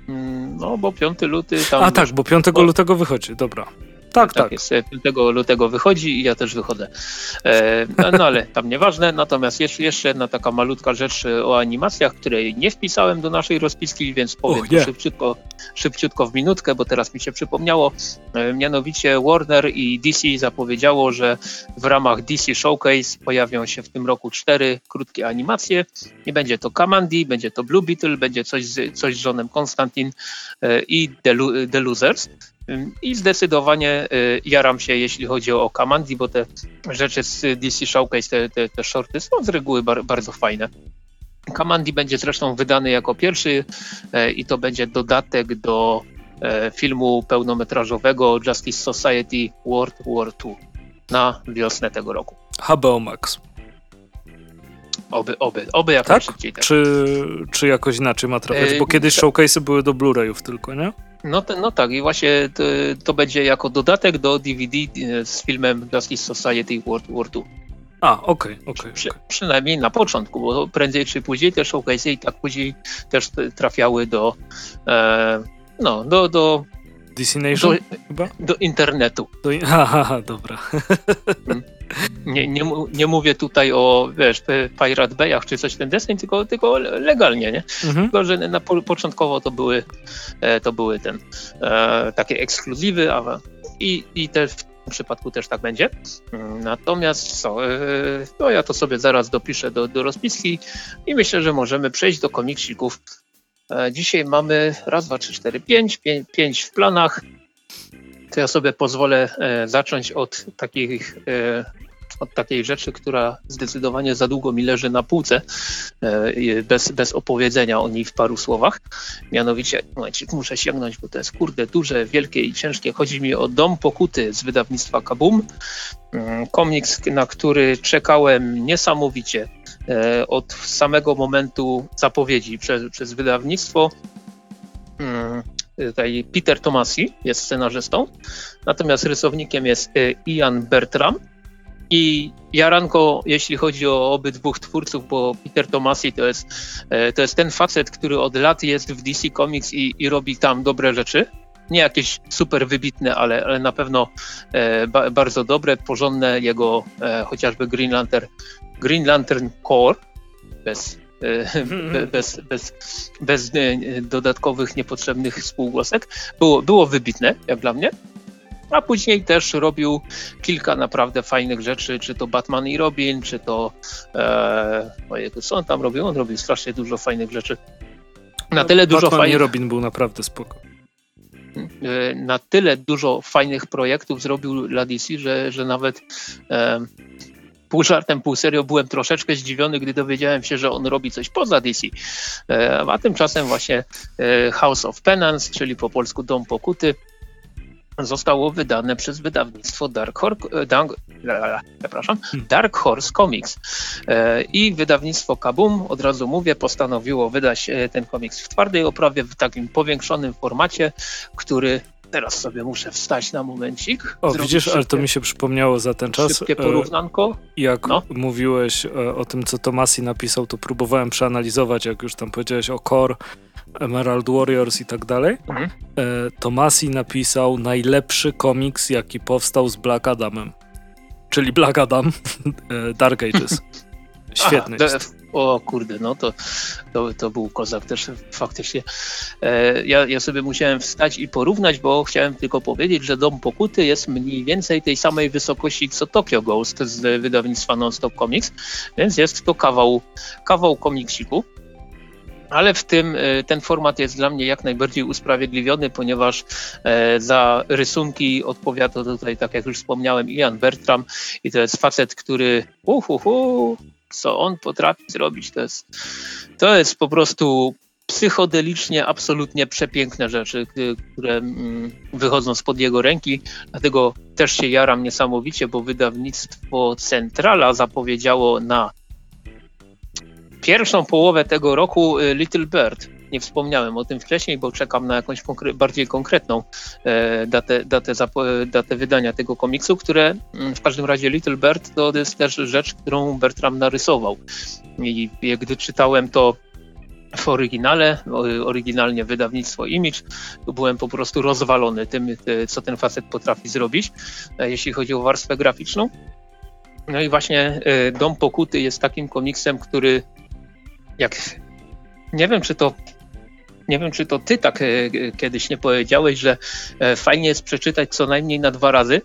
Mm, no, bo 5 luty tam. A tak, bo 5 lutego wychodzi, dobra. Tak, tak. tak. Jest, 5 lutego wychodzi i ja też wychodzę. E, no, no, ale tam nieważne. Natomiast jeszcze, jeszcze jedna taka malutka rzecz e, o animacjach, której nie wpisałem do naszej rozpiski, więc powiem oh, yeah. szybciutko, szybciutko w minutkę, bo teraz mi się przypomniało. E, mianowicie Warner i DC zapowiedziało, że w ramach DC Showcase pojawią się w tym roku cztery krótkie animacje. Nie będzie to Kamandi, będzie to Blue Beetle, będzie coś z, coś z Johnem e, i The, The Losers. I zdecydowanie y, jaram się, jeśli chodzi o Kamandi, bo te rzeczy z DC Showcase, te, te, te shorty są z reguły bar, bardzo fajne. Kamandi będzie zresztą wydany jako pierwszy e, i to będzie dodatek do e, filmu pełnometrażowego Justice Society World War II na wiosnę tego roku. HBO Max. Oby, oby, oby jak tak? najszybciej. Tak. Czy, czy jakoś inaczej ma trafiać? Bo kiedyś showcase'y były do Blu-rayów tylko, nie? No, no tak, i właśnie to, to, będzie jako dodatek do DVD e, z filmem Justice Society World War II. A, okej, okay, okej. Okay, okay. Przynajmniej na początku, bo prędzej czy później te showcase i tak później też trafiały do e, no, do, do DC Nation do, chyba? Do internetu. Do, [LAUGHS] aha, dobra. Hmm. Nie, nie, nie mówię tutaj o, wiesz, Pirate Bayach czy coś ten deseń, tylko, tylko legalnie, nie? Mhm. Tylko, że na, początkowo to były, e, to były ten, e, takie ekskluzywy, a, i, i też w tym przypadku też tak będzie. Natomiast co, no ja to sobie zaraz dopiszę do, do rozpiski i myślę, że możemy przejść do komiksików. Dzisiaj mamy raz, dwa, trzy, cztery, pięć, pięć, pięć w planach to ja sobie pozwolę e, zacząć od takich e, od takiej rzeczy, która zdecydowanie za długo mi leży na półce, e, bez, bez opowiedzenia o niej w paru słowach. Mianowicie, muszę sięgnąć, bo to jest kurde duże, wielkie i ciężkie. Chodzi mi o Dom Pokuty z wydawnictwa Kabum. Mm, komiks, na który czekałem niesamowicie od samego momentu zapowiedzi przez, przez wydawnictwo. Mm, tutaj Peter Tomasi jest scenarzystą, natomiast rysownikiem jest e, Ian Bertram. I Jaranko, jeśli chodzi o obydwu twórców, bo Peter Tomasi to jest, e, to jest ten facet, który od lat jest w DC Comics i, i robi tam dobre rzeczy. Nie jakieś super wybitne, ale, ale na pewno e, ba, bardzo dobre, porządne. Jego e, chociażby Green Lantern, Green Lantern Core, bez Mhm. bez, bez, bez e, dodatkowych, niepotrzebnych spółgłosek. Było, było wybitne, jak dla mnie. A później też robił kilka naprawdę fajnych rzeczy, czy to Batman i Robin, czy to e, ojejku, co on tam robił? On robił strasznie dużo fajnych rzeczy. Na tyle Batman dużo fajnych... i Robin był naprawdę spoko. E, na tyle dużo fajnych projektów zrobił dla DC, że, że nawet e, pół żartem, pół serio byłem troszeczkę zdziwiony, gdy dowiedziałem się, że on robi coś poza DC. E, a tymczasem właśnie e, House of Penance, czyli po polsku Dom Pokuty, zostało wydane przez wydawnictwo Dark Horse, Dark, przepraszam, Dark Horse Comics. E, I wydawnictwo Kabum, od razu mówię, postanowiło wydać ten komiks w twardej oprawie, w takim powiększonym formacie, który Teraz sobie muszę wstać na momencik. O, widzisz, szybkie, ale to mi się przypomniało za ten czas. Szybkie porównanko. Jak no. mówiłeś o tym, co Tomasi napisał, to próbowałem przeanalizować, jak już tam powiedziałeś o Core, Emerald Warriors i tak dalej. Mhm. Tomasi napisał najlepszy komiks, jaki powstał z Black Adamem. Czyli Black Adam, [LAUGHS] Dark Ages. [LAUGHS] Świetny Aha, jest. O kurde, no to, to, to był kozak też faktycznie. E, ja, ja sobie musiałem wstać i porównać, bo chciałem tylko powiedzieć, że Dom Pokuty jest mniej więcej tej samej wysokości co Tokyo Ghost z wydawnictwa Nonstop Comics, więc jest to kawał, kawał komiksiku. Ale w tym e, ten format jest dla mnie jak najbardziej usprawiedliwiony, ponieważ e, za rysunki odpowiada tutaj, tak jak już wspomniałem, Ian Bertram i to jest facet, który uhuhu, co on potrafi zrobić, to jest, to jest po prostu psychodelicznie absolutnie przepiękne rzeczy, które mm, wychodzą spod jego ręki. Dlatego też się jaram niesamowicie, bo wydawnictwo Centrala zapowiedziało na pierwszą połowę tego roku y, Little Bird nie wspomniałem o tym wcześniej, bo czekam na jakąś konkre bardziej konkretną e, datę, datę, datę wydania tego komiksu, które mm, w każdym razie Little Bird to jest też rzecz, którą Bertram narysował. I gdy czytałem to w oryginale, oryginalnie wydawnictwo Image, byłem po prostu rozwalony tym, e, co ten facet potrafi zrobić, e, jeśli chodzi o warstwę graficzną. No i właśnie e, Dom Pokuty jest takim komiksem, który jak nie wiem, czy to nie wiem, czy to ty tak e, kiedyś nie powiedziałeś, że e, fajnie jest przeczytać co najmniej na dwa razy.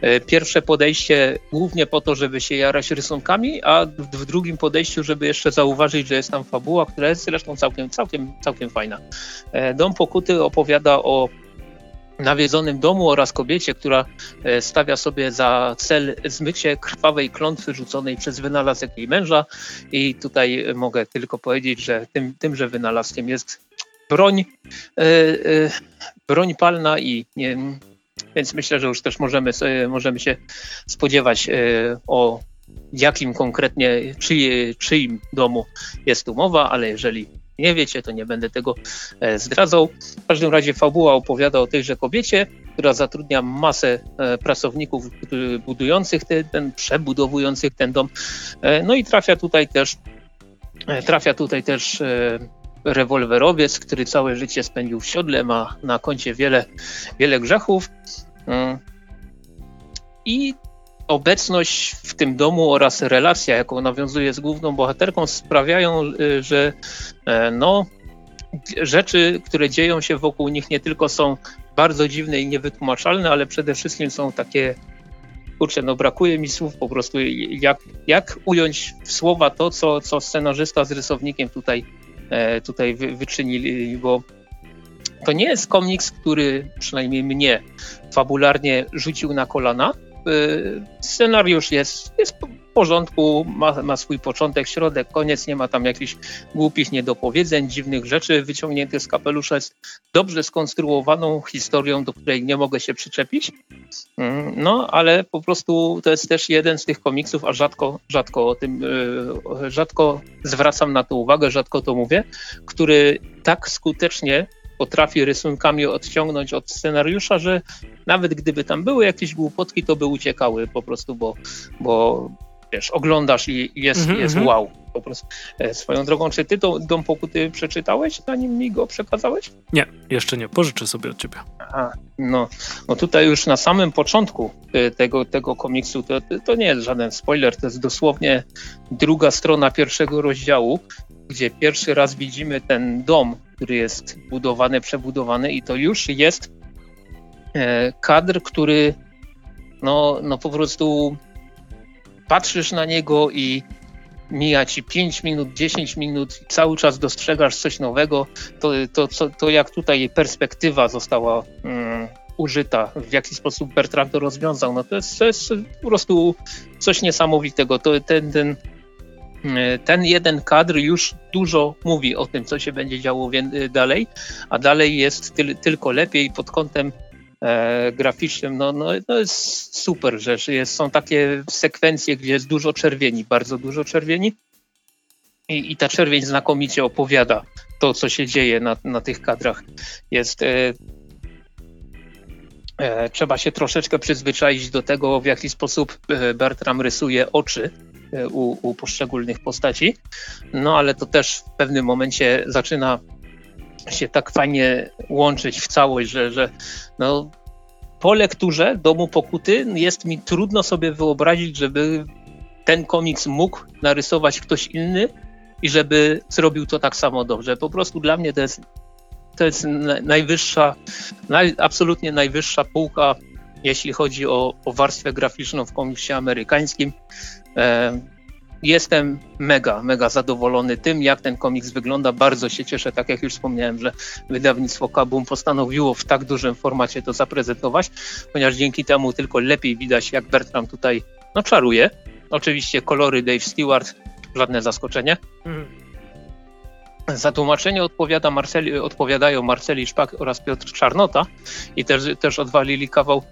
E, pierwsze podejście głównie po to, żeby się jarać rysunkami, a w drugim podejściu, żeby jeszcze zauważyć, że jest tam fabuła, która jest zresztą całkiem, całkiem, całkiem fajna. Dom Pokuty opowiada o nawiedzonym domu oraz kobiecie, która stawia sobie za cel zmycie krwawej klątwy rzuconej przez wynalazek jej męża. I tutaj mogę tylko powiedzieć, że tym, tymże wynalazkiem jest broń, e, e, broń palna i nie, więc myślę, że już też możemy, możemy się spodziewać e, o jakim konkretnie, czyj, czyim domu jest tu mowa, ale jeżeli nie wiecie, to nie będę tego zdradzał. W każdym razie fabuła opowiada o tejże kobiecie, która zatrudnia masę pracowników budujących ten, ten przebudowujących ten dom. No i trafia tutaj też trafia tutaj też rewolwerowiec, który całe życie spędził w siodle, ma na koncie wiele, wiele grzechów. Mm. I obecność w tym domu oraz relacja, jaką nawiązuje z główną bohaterką, sprawiają, y, że e, no, rzeczy, które dzieją się wokół nich, nie tylko są bardzo dziwne i niewytłumaczalne, ale przede wszystkim są takie. Kurczę, no brakuje mi słów po prostu, jak, jak ująć w słowa to, co, co scenarzysta z rysownikiem tutaj tutaj wyczynili, bo to nie jest komiks, który przynajmniej mnie fabularnie rzucił na kolana. E, scenariusz jest, jest porządku, ma, ma swój początek, środek, koniec, nie ma tam jakichś głupich niedopowiedzeń, dziwnych rzeczy wyciągniętych z kapelusza. Jest dobrze skonstruowaną historią, do której nie mogę się przyczepić. Mm, no, ale po prostu to jest też jeden z tych komiksów, a rzadko, rzadko o tym, e, rzadko zwracam na to uwagę, rzadko to mówię, który tak skutecznie potrafi rysunkami odciągnąć od scenariusza, że nawet gdyby tam były jakieś głupotki, to by uciekały po prostu, bo, bo wiesz, oglądasz i jest, mm -hmm. jest mhm. wow. Po prostu. E, swoją drogą, czy ty to Dom Pokuty przeczytałeś, zanim mi go przekazałeś? Nie, jeszcze nie. Pożyczę sobie od ciebie. Aha, no, no tutaj już na samym początku e, tego, tego komiksu, to, to nie jest żaden spoiler, to jest dosłownie druga strona pierwszego rozdziału, gdzie pierwszy raz widzimy ten dom, który jest budowany, przebudowany i to już jest e, kadr, który no, no po prostu patrzysz na niego i mija ci 5 minut, 10 minut, cały czas dostrzegasz coś nowego, to, to, to, to jak tutaj perspektywa została um, użyta, w jaki sposób Bertrand to rozwiązał, no to jest, to jest po prostu coś niesamowitego. To, ten, ten, mm, ten jeden kadr już dużo mówi o tym, co się będzie działo dalej, a dalej jest ty, tylko lepiej pod kątem e, graficznym, no, no, no jest super rzecz. Jest, są takie sekwencje, gdzie jest dużo czerwieni, bardzo dużo czerwieni i, i ta czerwień znakomicie opowiada to, co się dzieje na, na tych kadrach. Jest e, e, trzeba się troszeczkę przyzwyczaić do tego, w jaki sposób e, Bertram rysuje oczy e, u, u poszczególnych postaci. No ale to też w pewnym momencie zaczyna się tak fajnie łączyć w całość, że, że no, po lekturze Domu Pokuty jest mi trudno sobie wyobrazić, żeby ten komiks mógł narysować ktoś inny i żeby zrobił to tak samo dobrze. Po prostu dla mnie to jest, to jest najwyższa, naj, absolutnie najwyższa półka, jeśli chodzi o, o warstwę graficzną w komiksie amerykańskim. E, jestem mega, mega zadowolony tym, jak ten komiks wygląda. Bardzo się cieszę, tak jak już wspomniałem, że wydawnictwo Kabum postanowiło w tak dużym formacie to zaprezentować, ponieważ dzięki temu tylko lepiej widać, jak Bertram tutaj no, czaruje. Oczywiście kolory Dave Stewart, żadne zaskoczenie. Mhm. Za tłumaczenie odpowiada Marceli, odpowiadają Marceli Szpak oraz Piotr Czarnota i też, też odwalili kawał,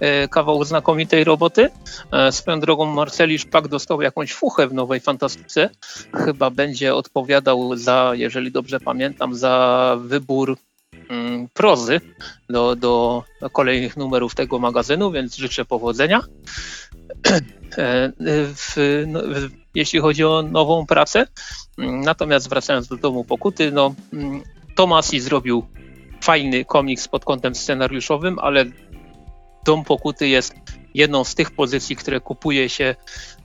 e, kawał znakomitej roboty. E, swoją drogą Marceli Szpak dostał jakąś fuchę w Nowej Fantastyce. Chyba będzie odpowiadał za, jeżeli dobrze pamiętam, za wybór mm, prozy do, do kolejnych numerów tego magazynu, więc życzę powodzenia. [CLEARS THROAT] E, w, no, w, jeśli chodzi o nową pracę. Natomiast wracając do domu pokuty, no, Tomasi zrobił fajny komiks pod kątem scenariuszowym, ale Dom Pokuty jest jedną z tych pozycji, które kupuje się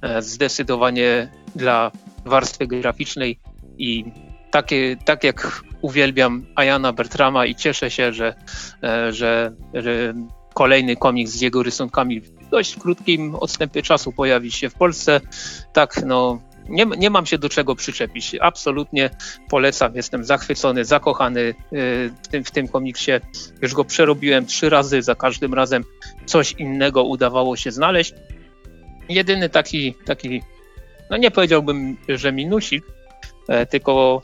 e, zdecydowanie dla warstwy graficznej i takie, tak jak uwielbiam Ayana Bertrama i cieszę się, że, e, że, że kolejny komiks z jego rysunkami dość krótkim odstępie czasu pojawi się w Polsce. Tak, no, nie, nie mam się do czego przyczepić. Absolutnie polecam, jestem zachwycony, zakochany y, w tym, w tym komiksie. Już go przerobiłem trzy razy, za każdym razem coś innego udawało się znaleźć. Jedyny taki, taki no nie powiedziałbym, że minusik, e, tylko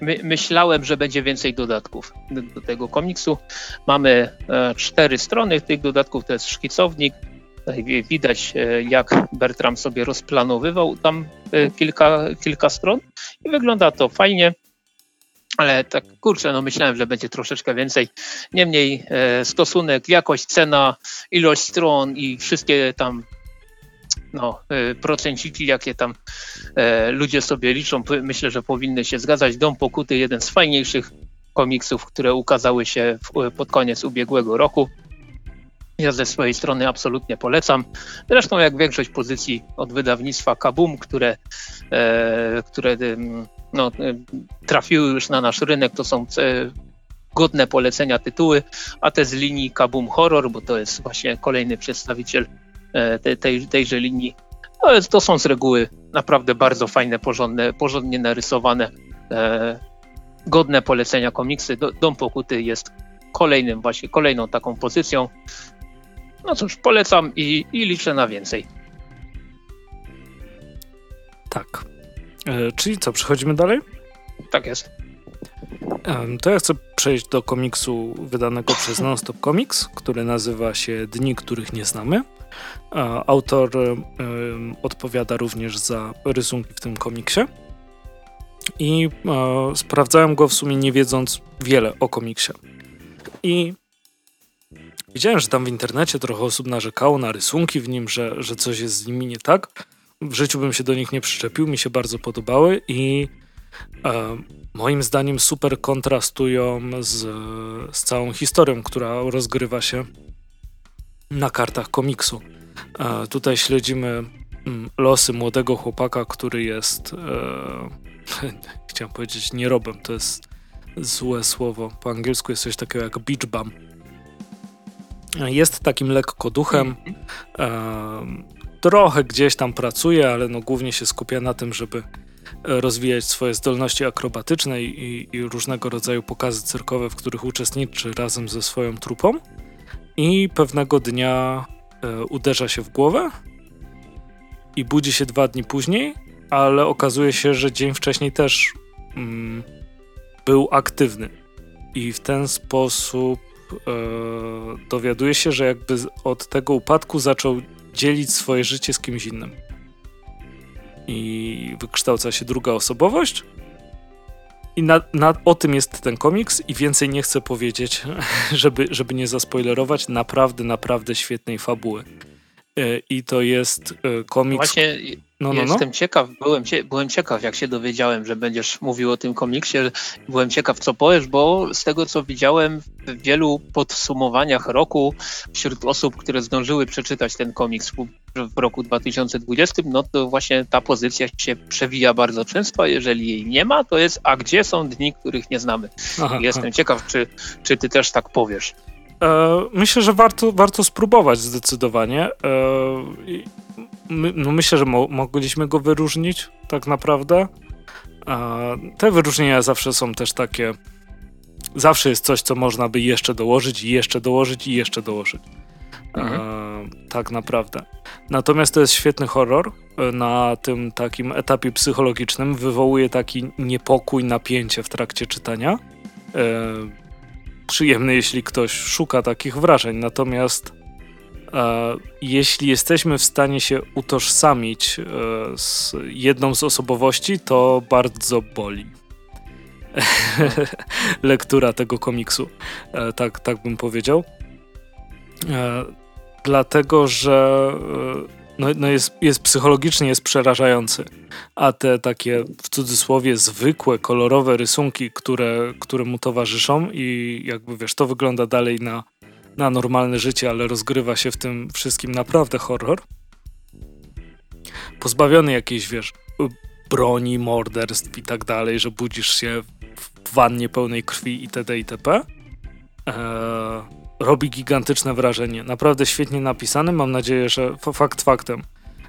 my, myślałem, że będzie więcej dodatków do, tego komiksu. Mamy e, cztery strony tych dodatków, to jest szkicownik, widać, e, jak Bertram sobie rozplanowywał tam e, kilka, kilka stron i wygląda to fajnie. Ale tak, kurczę, no myślałem, że będzie troszeczkę więcej. Niemniej stosunek, jakość, cena, ilość stron i wszystkie tam no, e, procenciki, jakie tam e, ludzie sobie liczą, myślę, że powinny się zgadzać. Dom Pokuty, jeden z fajniejszych komiksów, które ukazały się w, pod koniec ubiegłego roku. Ja ze swojej strony absolutnie polecam. Zresztą jak większość pozycji od wydawnictwa Kabum, które, e, które no, e, trafiły już na nasz rynek, to są e, godne polecenia tytuły, a te z linii Kabum Horror, bo to jest właśnie kolejny przedstawiciel E, tej, tej, tejże linii. Ale to są z reguły naprawdę bardzo fajne, porządne, porządnie narysowane, e, godne polecenia komiksy. Dom Pokuty jest kolejnym właśnie, kolejną taką pozycją. No cóż, polecam i, i liczę na więcej. Tak. E, czyli co, przechodzimy dalej? Tak jest. To ja chcę przejść do komiksu wydanego przez Nonstop Comics, który nazywa się Dni, których nie znamy. Autor odpowiada również za rysunki w tym komiksie. I e, sprawdzałem go w sumie nie wiedząc wiele o komiksie. I widziałem, że tam w internecie trochę osób narzekało na rysunki w nim, że, że coś jest z nimi nie tak. W życiu bym się do nich nie przyczepił, mi się bardzo podobały i e, moim zdaniem super kontrastują z, z całą historią, która rozgrywa się na kartach komiksu. E, tutaj śledzimy mm, losy młodego chłopaka, który jest, e, [LAUGHS] chciałem powiedzieć nierobem, to jest złe słowo. Po angielsku jest coś takiego jak beach bum. Jest takim lekko duchem. E, trochę gdzieś tam pracuje, ale no głównie się skupia na tym, żeby rozwijać swoje zdolności akrobatyczne i, i różnego rodzaju pokazy cyrkowe, w których uczestniczy razem ze swoją trupą i pewnego dnia e, uderza się w głowę i budzi się dwa dni później, ale okazuje się, że dzień wcześniej też mm, był aktywny. I w ten sposób e, dowiaduje się, że jakby od tego upadku zaczął dzielić swoje życie z kimś innym. I wykształca się druga osobowość. I na, na, o tym jest ten komiks i więcej nie chcę powiedzieć, [LAUGHS] żeby, żeby nie zaspoilerować naprawdę, naprawdę świetnej fabuły. E, I to jest e, komiks... Właśnie no, no, jestem no. ciekaw, byłem, byłem ciekaw, jak się dowiedziałem, że będziesz mówił o tym komiksie. Byłem ciekaw, co powiesz, bo z tego, co widziałem w wielu podsumowaniach roku wśród osób, które zdążyły przeczytać ten komiks w roku 2020, no to właśnie ta pozycja się przewija bardzo często. Jeżeli jej nie ma, to jest, a gdzie są dni, których nie znamy? Aha, Jestem aha. ciekaw, czy, czy ty też tak powiesz. E, myślę, że warto, warto spróbować zdecydowanie. E, my, no myślę, że mo mogliśmy go wyróżnić tak naprawdę. E, te wyróżnienia zawsze są też takie. Zawsze jest coś, co można by jeszcze dołożyć, i jeszcze dołożyć, i jeszcze dołożyć. Mhm. tak naprawdę. Natomiast to jest świetny horror. Na tym takim etapie psychologicznym wywołuje taki niepokój, napięcie w trakcie czytania przyjemny, jeśli ktoś szuka takich wrażeń. Natomiast e, jeśli jesteśmy w stanie się utożsamić e, z jedną z osobowości, to bardzo boli. [LAUGHS] Lektura tego komiksu, e, tak, tak bym powiedział. E, dlatego, że e, no, no jest, jest psychologicznie jest przerażający. A te takie w cudzysłowie zwykłe, kolorowe rysunki, które, które mu towarzyszą i jakby wiesz, to wygląda dalej na, na normalne życie, ale rozgrywa się w tym wszystkim naprawdę horror. Pozbawiony jakiejś, wiesz, broni, morderstw i tak dalej, że budzisz się w wannie pełnej krwi itd. itp. Eee, robi gigantyczne wrażenie. Naprawdę świetnie napisany. Mam nadzieję, że fakt faktem.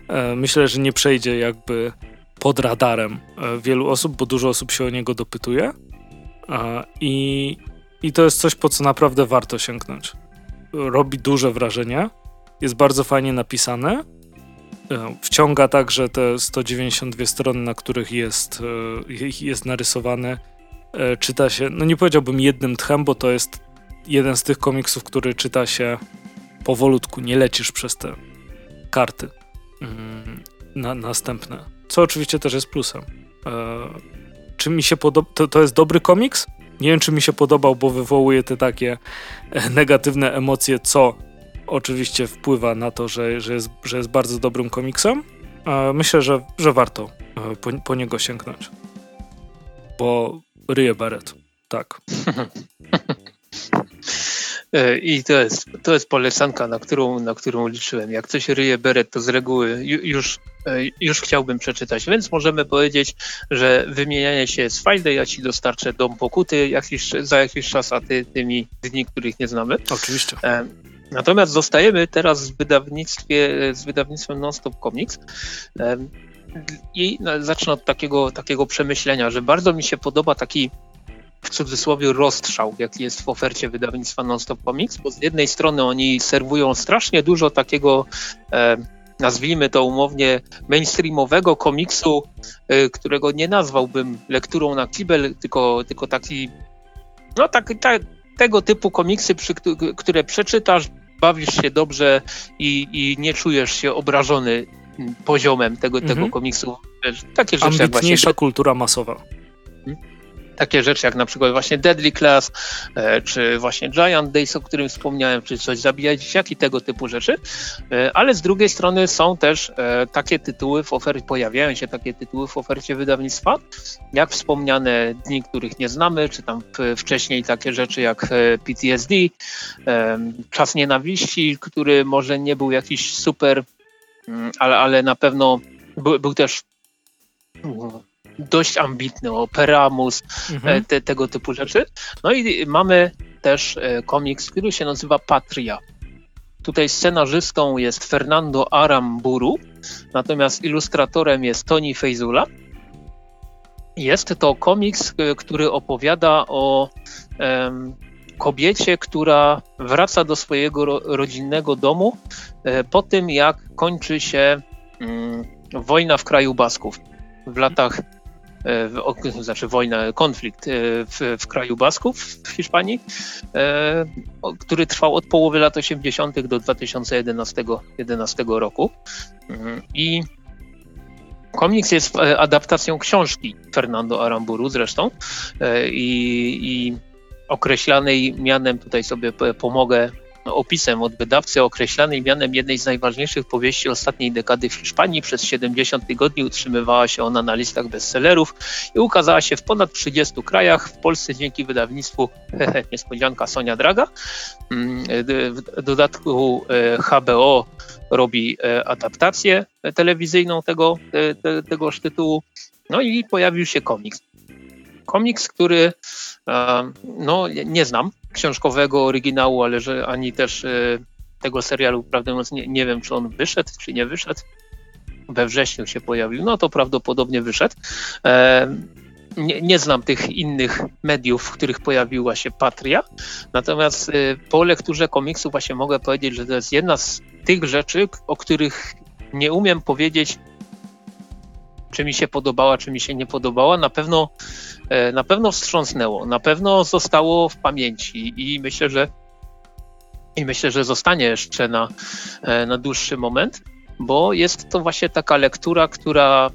E, myślę, że nie przejdzie jakby pod radarem e, wielu osób, bo dużo osób się o niego dopytuje. E, I, i to jest coś, po co naprawdę warto sięgnąć. Robi duże wrażenie. Jest bardzo fajnie napisane. Wciąga także te 192 strony, na których jest, jest narysowane. Czyta się, no nie powiedziałbym jednym tchem, bo to jest jeden z tych komiksów, który czyta się powolutku, nie lecisz przez te karty mm, na, następne. Co oczywiście też jest plusem. E, czy mi się podoba? To, to jest dobry komiks? Nie wiem, czy mi się podobał, bo wywołuje te takie e, negatywne emocje, co oczywiście wpływa na to, że, że, jest, że jest bardzo dobrym komiksem. Myślę, że, że warto e, po, po niego sięgnąć. Bo ryje Barrett. Tak. [LAUGHS] E, I to jest, to jest polecanka, na którą, na którą liczyłem. Jak coś ryje beret, to z reguły już, e, już chciałbym przeczytać, więc możemy powiedzieć, że wymienianie się jest fajne, ja ci dostarczę dom pokuty jakiś, za jakiś czas, a ty tymi dni, których nie znamy. Oczywiście. E, natomiast zostajemy teraz w wydawnictwie, z wydawnictwem Nonstop Comics. I zacznę od takiego, takiego przemyślenia, że bardzo mi się podoba taki w cudzysłowie rozstrzał, jaki jest w ofercie wydawnictwa Nonstop Comics, bo z jednej strony oni serwują strasznie dużo takiego e, nazwijmy to umownie mainstreamowego komiksu, e, którego nie nazwałbym lekturą na kibel, tylko, tylko taki no tak, tego typu komiksy, przy, które przeczytasz, bawisz się dobrze i, i nie czujesz się obrażony poziomem tego, mhm. tego komiksu. Takie rzeczy Ambitniejsza jak właśnie... kultura masowa. Hmm? Takie rzeczy jak na przykład właśnie Deadly Class, e, czy właśnie Giant Days, o którym wspomniałem, czy coś zabijać dzieciaki, tego typu rzeczy, e, ale z drugiej strony są też e, takie tytuły w ofercie, pojawiają się takie tytuły w ofercie wydawnictwa, jak wspomniane Dni, których nie znamy, czy tam wcześniej takie rzeczy jak PTSD, Czas Nienawiści, który może nie był jakiś super, mm, ale, ale na pewno był, był też dość ambitny, Operamus, e, mhm. te, tego typu rzeczy. No i mamy też e, komiks, który się nazywa Patria. Tutaj scenarzystą jest Fernando Aramburu, natomiast ilustratorem jest Tony Fejzula. Jest to komiks, e, który opowiada o um, kobiecie, która wraca do swojego ro rodzinnego domu e, po tym, jak kończy się um, wojna w kraju Basków w latach E, w, znaczy wojna, konflikt e, w, w kraju Basków w Hiszpanii, e, który trwał od połowy lat 80. do 2011 11 roku. Mhm. I Komiks jest e, adaptacją książki Fernando Aramburu zresztą e, i, i określanej mianem, tutaj sobie pomogę opisem od wydawcy określanej mianem jednej z najważniejszych powieści ostatniej dekady w Hiszpanii. Przez 70 tygodni utrzymywała się ona na listach bestsellerów i ukazała się w ponad 30 krajach. W Polsce dzięki wydawnictwu [LAUGHS] niespodzianka Sonia Draga. Mm, w dodatku e, HBO robi e, adaptację telewizyjną tego, te, tegoż tytułu. No i pojawił się komiks. Komiks, który e, no, nie znam książkowego oryginału, ale że ani też e, tego serialu, prawdę mówiąc, nie, nie wiem, czy on wyszedł, czy nie wyszedł. We wrześniu się pojawił, no to prawdopodobnie wyszedł. Nie, nie, znam tych innych mediów, w których pojawiła się Patria. Natomiast po lekturze komiksu właśnie mogę powiedzieć, że to jest jedna z tych rzeczy, o których nie umiem powiedzieć, czy mi się podobała, czy mi się nie podobała. Na pewno, e, na pewno wstrząsnęło, na pewno zostało w pamięci i myślę, że i myślę, że zostanie jeszcze na, e, na dłuższy moment, bo jest to właśnie taka lektura, która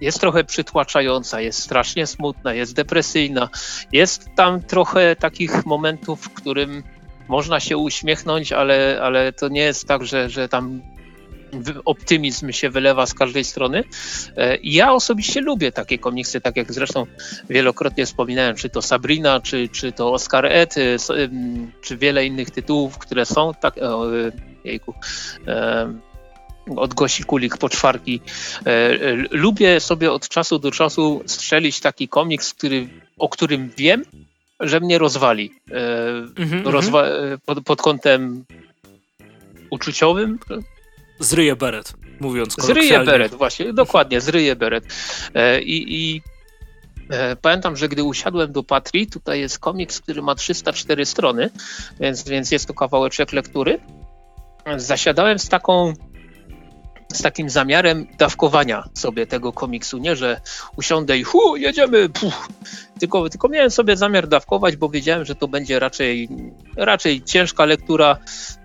jest trochę przytłaczająca, jest strasznie smutna, jest depresyjna. Jest tam trochę takich momentów, w którym można się uśmiechnąć, ale, ale to nie jest tak, że, że tam optymizm się wylewa z każdej strony. E, ja osobiście lubię takie komiksy, tak jak zresztą wielokrotnie wspominałem, czy to Sabrina, czy, czy to Oscar Ed, y, czy wiele innych tytułów, które są tak. Jejku od Gosi Kulik po czwarki. E, lubię sobie od czasu do czasu strzelić taki komiks, który, o którym wiem, że mnie rozwali. Mm -hmm, Rozwa pod, pod, kątem uczuciowym. Zryje beret, mówiąc Zryje beret, właśnie, dokładnie, zryje beret. E, I, i e, Pamiętam, że gdy usiadłem do Patrii, tutaj jest komiks, który ma 304 strony, więc, więc jest to kawałeczek lektury. Zasiadałem z taką z takim zamiarem dawkowania sobie tego komiksu, nie, że usiądę i hu, jedziemy. Tylko, tylko miałem sobie zamiar dawkować, bo wiedziałem, że to będzie raczej, raczej ciężka lektura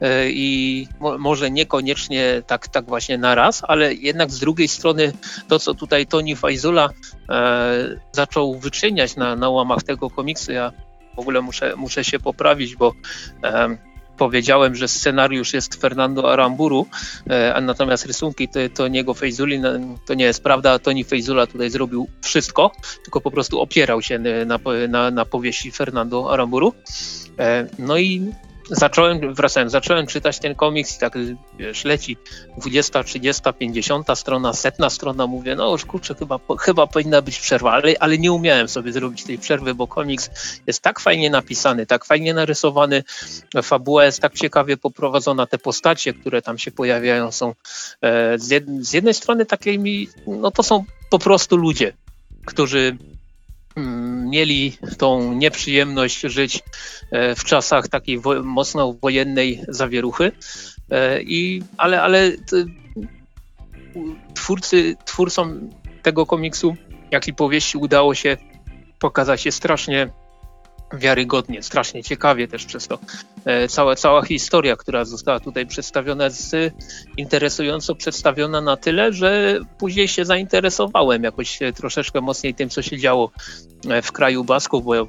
e, i mo, może niekoniecznie tak, tak właśnie na raz, ale jednak z drugiej strony to, co tutaj Tony Fajzula e, zaczął wyczyniać na, na łamach tego komiksu, ja w ogóle muszę, muszę się poprawić, bo e, powiedziałem, że scenariusz jest Fernando Aramburu, e, a natomiast rysunki to, to niego Fejzuli, to nie jest prawda. Toni Fejzula tutaj zrobił wszystko, tylko po prostu opierał się na, na, na powieści Fernando Aramburu. E, no i zacząłem, wracałem, zacząłem czytać ten komiks i tak wiesz, leci 20, 30, 50 strona, setna strona, mówię, no już kurczę, chyba, chyba powinna być przerwa, ale, ale nie umiałem sobie zrobić tej przerwy, bo komiks jest tak fajnie napisany, tak fajnie narysowany, fabuła jest tak ciekawie poprowadzona, te postacie, które tam się pojawiają są e, z, jed, z jednej strony takimi, no to są po prostu ludzie, którzy mieli tą nieprzyjemność żyć e, w czasach takiej wo mocno wojennej zawieruchy. E, I, ale ale twórcy, twórcom tego komiksu, jak i powieści udało się pokazać je strasznie wiarygodnie, strasznie ciekawie też przez to. E, cała, cała historia, która została tutaj przedstawiona, jest interesująco przedstawiona na tyle, że później się zainteresowałem jakoś troszeczkę mocniej tym, co się działo e, w kraju Basków, bo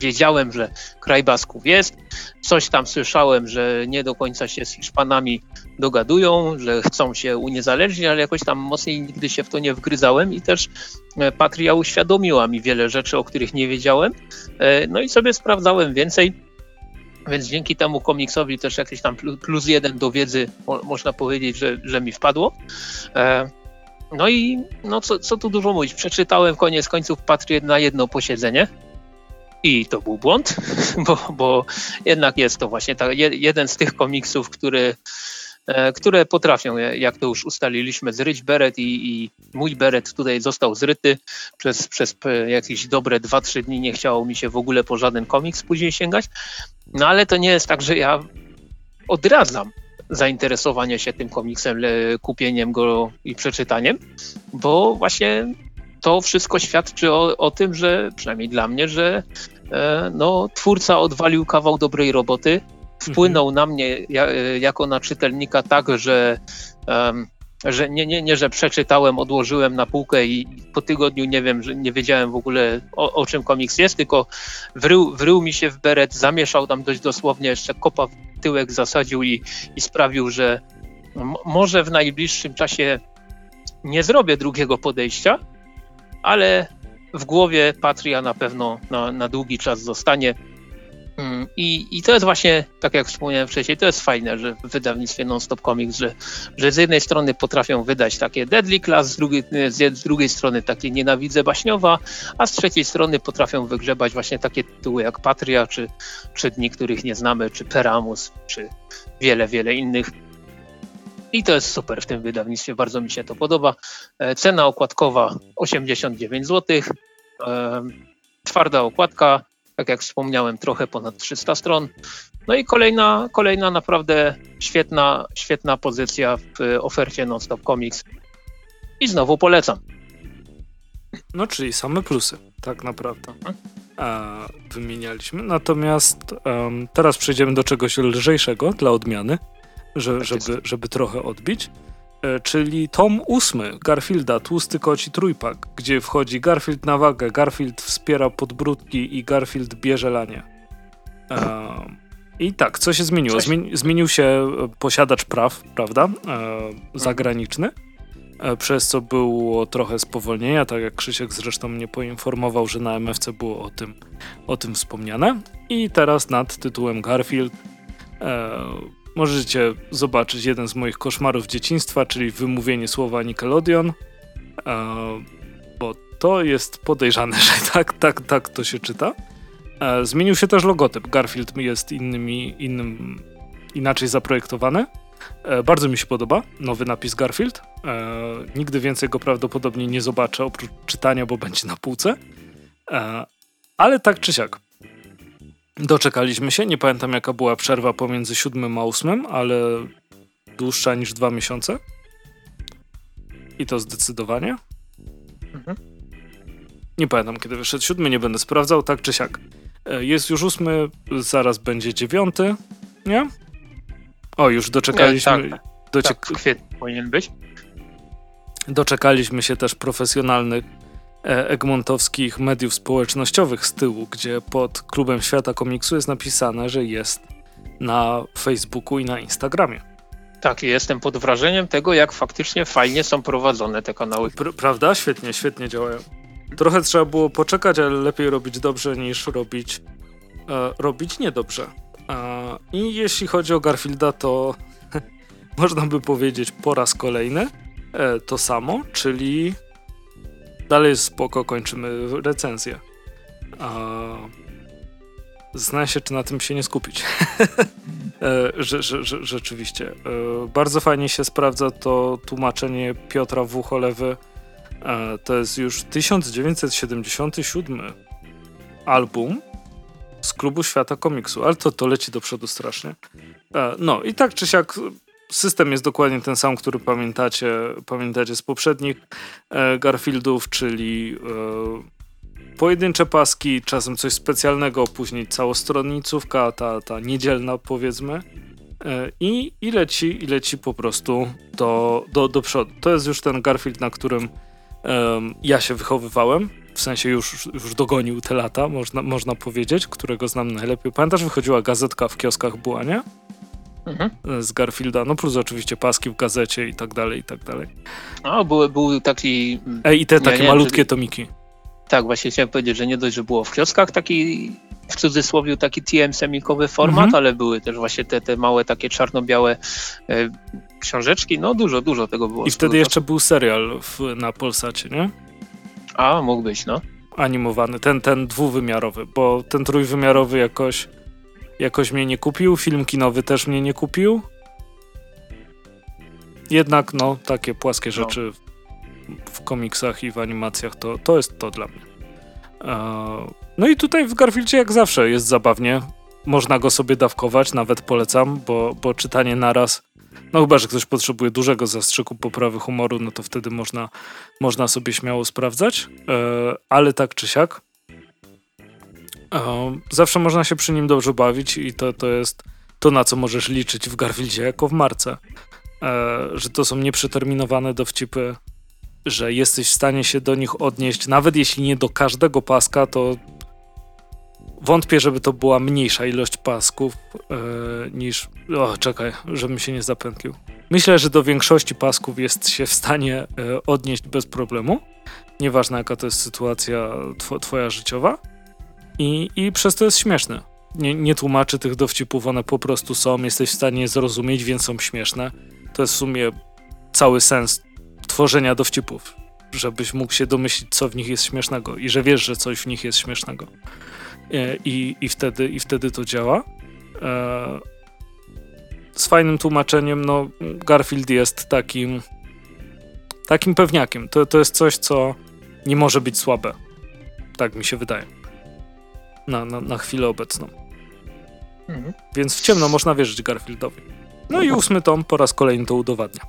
wiedziałem, że kraj Basków jest. Coś tam słyszałem, że nie do końca się z Hiszpanami dogadują, że chcą się uniezależnić, ale jakoś tam mocniej nigdy się w to nie wgryzałem i też e, Patria uświadomiła mi wiele rzeczy, o których nie wiedziałem. E, no i sobie sprawdzałem więcej. Więc dzięki temu komiksowi też jakiś tam plus jeden do wiedzy, można powiedzieć, że, że mi wpadło. E, no i no co, co tu dużo mówić, przeczytałem koniec końców Patrię na jedno posiedzenie i to był błąd, [LAUGHS] bo, bo jednak jest to właśnie ta, jeden z tych komiksów, który, e, które potrafią, jak to już ustaliliśmy, zryć beret i, i mój beret tutaj został zryty. Przez, przez jakieś dobre 2-3 dni nie chciało mi się w ogóle po żaden komiks później sięgać. No ale to nie jest tak, że ja odradzam zainteresowanie się tym komiksem, kupieniem go i przeczytaniem, bo właśnie to wszystko świadczy o, o tym, że przynajmniej dla mnie, że e, no, twórca odwalił kawał dobrej roboty, wpłynął mhm. na mnie ja, jako na czytelnika tak, że że nie, nie, nie, że przeczytałem, odłożyłem na półkę i po tygodniu nie wiem, że nie wiedziałem w ogóle o, o czym komiks jest, tylko wrył, wrył mi się w beret, zamieszał tam dość dosłownie, jeszcze kopa w tyłek zasadził i, i sprawił, że może w najbliższym czasie nie zrobię drugiego podejścia, ale w głowie Patria na pewno na, na długi czas zostanie. Mm, I, I to jest właśnie, tak jak wspomniałem wcześniej, to jest fajne, że w wydawnictwie Non-Stop Comics, że, że z jednej strony potrafią wydać takie Deadly Class, z drugiej, z drugiej strony takie Nienawidzę Baśniowa, a z trzeciej strony potrafią wygrzebać właśnie takie tytuły jak Patria, czy, czy Dni, których nie znamy, czy Peramus, czy wiele, wiele innych. I to jest super w tym wydawnictwie, bardzo mi się to podoba. E, cena okładkowa 89 zł. E, twarda okładka, tak jak wspomniałem, trochę ponad 300 stron. No i kolejna, kolejna naprawdę świetna, świetna pozycja w ofercie Nonstop Comics. I znowu polecam. No, czyli same plusy, tak naprawdę. Mhm. wymienialiśmy. Natomiast um, teraz przejdziemy do czegoś lżejszego dla odmiany że, żeby, żeby trochę odbić. E, czyli tom ósmy Garfielda, Tłusty Koci Trójpak, gdzie wchodzi Garfield na wagę, Garfield wspiera podbródki i Garfield bierze lanie. E, I tak, co się zmieniło? Zmieni zmienił się e, posiadacz praw, prawda? E, zagraniczny, e, przez co było trochę spowolnienia, tak jak Krzysiek zresztą mnie poinformował, że na MFC było o tym, o tym wspomniane. I teraz nad tytułem Garfield e, możecie zobaczyć jeden z moich koszmarów dzieciństwa, czyli wymówienie słowa Nickelodeon, e, bo to jest podejrzane, [LAUGHS] że tak, tak, tak to się czyta. E, zmienił się też logotyp. Garfield jest innymi, innym, inaczej zaprojektowany. E, bardzo mi się podoba nowy napis Garfield. Nigdy więcej go prawdopodobnie nie zobaczę oprócz czytania, bo będzie na półce. Ale tak czy siak, Doczekaliśmy się. Nie pamiętam, jaka była przerwa pomiędzy siódmym a ósmym, ale dłuższa niż dwa miesiące. I to zdecydowanie. Mhm. Nie pamiętam, kiedy wyszedł siódmy, nie będę sprawdzał, tak czy siak. E, jest już ósmy, zaraz będzie dziewiąty, nie? O, już doczekaliśmy. Nie, tak, doczek... tak, kwietniu powinien być. Doczekaliśmy się też profesjonalnych egmontowskich mediów społecznościowych z tyłu, gdzie pod Klubem Świata Komiksu jest napisane, że jest na Facebooku i na Instagramie. Tak, jestem pod wrażeniem tego, jak faktycznie fajnie są prowadzone te kanały. Pr prawda? Świetnie, świetnie działają. Trochę trzeba było poczekać, ale lepiej robić dobrze niż robić, e, robić niedobrze. E, I jeśli chodzi o Garfielda, to [LAUGHS] można by powiedzieć po raz kolejny e, to samo, czyli Dalej spoko, kończymy recenzję. A... Zna się, czy na tym się nie skupić. [LAUGHS] E, że, że, że, rzeczywiście. E, bardzo fajnie się sprawdza to tłumaczenie Piotra Wucholewy. E, to jest już 1977 album z Klubu Świata Komiksu, ale to, to leci do przodu strasznie. No i tak czy siak system jest dokładnie ten sam, który pamiętacie, pamiętacie z poprzednich e, Garfieldów, czyli e, pojedyncze paski, czasem coś specjalnego, później całostronnicówka, ta, ta niedzielna powiedzmy. E, I, I leci, i leci po prostu do, do, do przodu. To jest już ten Garfield, na którym ja się wychowywałem. W sensie już, już dogonił te lata, można, można powiedzieć, którego znam najlepiej. Pamiętasz, wychodziła gazetka w kioskach była, nie? Mhm. z Garfielda, no plus oczywiście paski w gazecie i tak dalej, i tak dalej. A, był, był taki... Ej, i te takie nie, malutkie że... tomiki. Tak, właśnie chciałem powiedzieć, że nie dość, że było w kioskach taki w cudzysłowie taki TM semikowy format, mhm. ale były też właśnie te, te małe takie czarno-białe e, książeczki, no dużo, dużo tego było. I wtedy jeszcze był serial w, na Polsacie, nie? A, mógł być, no. Animowany, ten, ten dwuwymiarowy, bo ten trójwymiarowy jakoś jakoś mnie nie kupił, film kinowy też mnie nie kupił. Jednak, no, takie płaskie no. rzeczy w, komiksach i w animacjach to, to jest to dla mnie. No i tutaj w Garfieldzie jak zawsze jest zabawnie. Można go sobie dawkować, nawet polecam, bo, bo czytanie naraz, no chyba, że ktoś potrzebuje dużego zastrzyku poprawy humoru, no to wtedy można, można sobie śmiało sprawdzać, e, ale tak czy siak, Zawsze można się przy nim dobrze bawić i to, to jest to, na co możesz liczyć w Garfieldzie jako w Marce. że to są nieprzeterminowane dowcipy, że jesteś w stanie się do nich odnieść, nawet jeśli nie do każdego paska, to wątpię, żeby to była mniejsza ilość pasków e, niż. O, czekaj, żebym się nie zapętlił. Myślę, że do większości pasków jest się w stanie e, odnieść bez problemu. Nieważne, jaka to jest sytuacja tw twoja życiowa. I, I przez to jest śmieszne. Nie, nie tłumaczy tych dowcipów, one po prostu są, jesteś w stanie je zrozumieć, więc są śmieszne. To jest w sumie cały sens tworzenia dowcipów, żebyś mógł się domyślić, co w nich jest śmiesznego i że wiesz, że coś w nich jest śmiesznego. E, I, i, wtedy, i wtedy to działa. E, z fajnym tłumaczeniem, no Garfield jest takim takim pewniakiem. To, to jest coś, co nie może być słabe. Tak mi się wydaje. Na, na, na chwilę obecną. Mhm. Więc w ciemno można wierzyć Garfieldowi. No i ósmy tom po raz kolejny to udowadnia.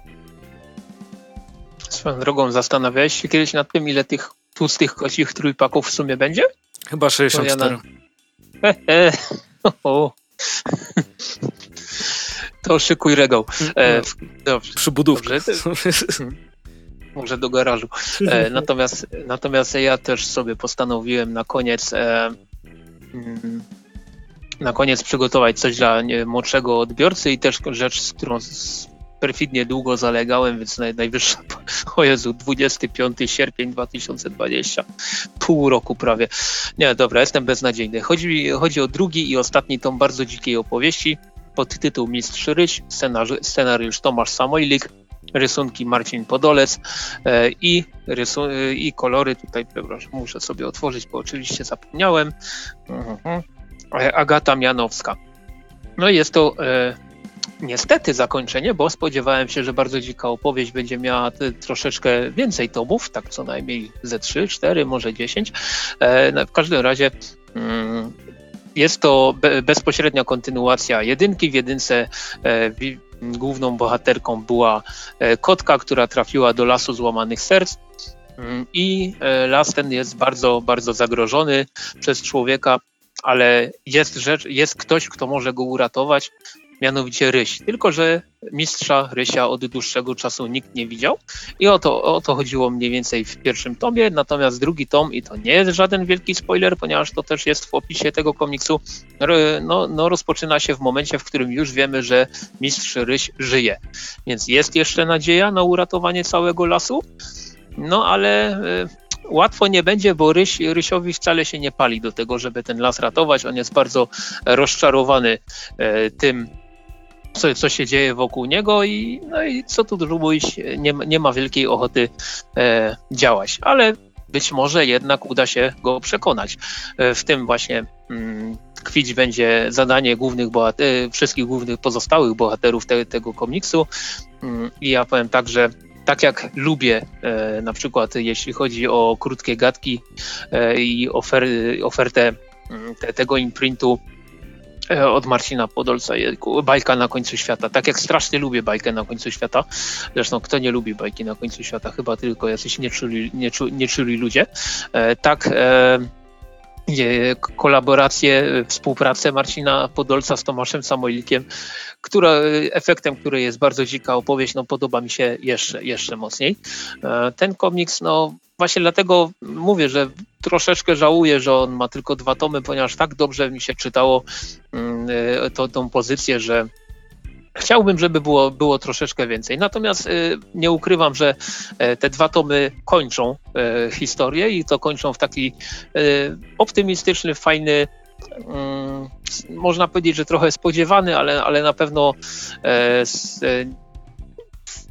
Swoją drogą zastanawiałeś się kiedyś nad tym, ile tych tłustych kocich trójpaków w sumie będzie? Chyba 64. Ja na... To szykuj regał. E, dobrze. Przybudówkę. [LAUGHS] Może do garażu. E, natomiast, natomiast ja też sobie postanowiłem na koniec e, na koniec przygotować coś dla młodszego odbiorcy i też rzecz, z którą perfidnie długo zalegałem, więc naj, najwyższa, [LAUGHS] o Jezu, 25 sierpień 2020, pół roku prawie. Nie, dobra, jestem beznadziejny. Chodzi, chodzi o drugi i ostatni tom bardzo dzikiej opowieści pod tytuł Mistrz Ryś, scenariusz, scenariusz Tomasz Samojlik, rysunki Marcin Podolec e, i, rysu, e, i kolory, tutaj przepraszam, muszę sobie otworzyć, bo oczywiście zapomniałem, mhm. e, Agata Mianowska. No jest to niestety zakończenie, bo spodziewałem się, że bardzo dzika opowieść będzie miała troszeczkę więcej tomów, tak co najmniej ze 3, 4, może 10. E, no, w każdym razie mm, jest to be, bezpośrednia kontynuacja jedynki. W jedynce główną bohaterką była e, kotka, która trafiła do lasu złamanych serc. Mm, I e, las ten jest bardzo, bardzo zagrożony przez człowieka, ale jest rzecz, jest ktoś, kto może go uratować mianowicie Ryś. Tylko, że mistrza Rysia od dłuższego czasu nikt nie widział i o to, o to chodziło mniej więcej w pierwszym tomie, natomiast drugi tom, i to nie jest żaden wielki spoiler, ponieważ to też jest w opisie tego komiksu, no, no rozpoczyna się w momencie, w którym już wiemy, że mistrz Ryś żyje. Więc jest jeszcze nadzieja na uratowanie całego lasu, no ale y, łatwo nie będzie, bo Ryś, Rysiowi wcale się nie pali do tego, żeby ten las ratować. On jest bardzo rozczarowany e, tym, co, co się dzieje wokół niego i, no i co tu mówić, nie, nie ma wielkiej ochoty e, działać, ale być może jednak uda się go przekonać. E, w tym właśnie mm, tkwić będzie zadanie głównych bohater- wszystkich głównych pozostałych bohaterów te, tego komiksu mm, i ja powiem tak, że tak jak lubię e, na przykład jeśli chodzi o krótkie gadki e, i ofer ofertę mm, te, tego imprintu E, od Marcina Podolca, bajka na końcu świata. Tak jak strasznie lubię bajkę na końcu świata. Zresztą kto nie lubi bajki na końcu świata? Chyba tylko jacyś nieczuli, nieczu, nieczuli ludzie. E, tak e, kolaborację, współpracę Marcina Podolca z Tomaszem Samojlikiem, która, efektem której jest bardzo dzika opowieść, no podoba mi się jeszcze, jeszcze mocniej. Ten komiks, no właśnie dlatego mówię, że troszeczkę żałuję, że on ma tylko dwa tomy, ponieważ tak dobrze mi się czytało mm, e, to, tą pozycję, że Chciałbym, żeby było, było troszeczkę więcej. Natomiast y, nie ukrywam, że y, te dwa tomy kończą y, historię i to kończą w taki optymistyczny, fajny, mm, można powiedzieć, że trochę spodziewany, ale, ale na pewno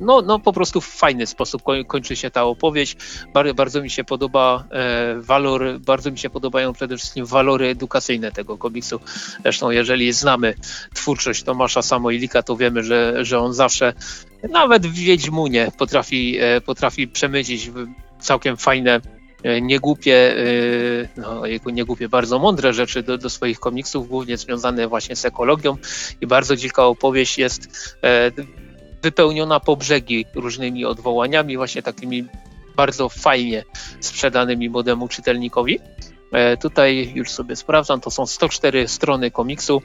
no, no po prostu w fajny sposób kończy się ta opowieść. Bardzo, bardzo mi się podoba e, walor, bardzo mi się podobają przede wszystkim walory edukacyjne tego komiksu. Zresztą jeżeli znamy twórczość Tomasza Samoilika, to wiemy, że, że on zawsze nawet w Wiedźmunie potrafi, e, potrafi przemycić całkiem fajne e, niegłupie, no, niegłupie, bardzo mądre rzeczy do, do, swoich komiksów, głównie związane właśnie z ekologią i bardzo dzika opowieść jest wypełniona po brzegi różnymi odwołaniami, właśnie takimi bardzo fajnie sprzedanymi młodemu czytelnikowi. E, tutaj już sobie sprawdzam, to są 104 strony komiksu.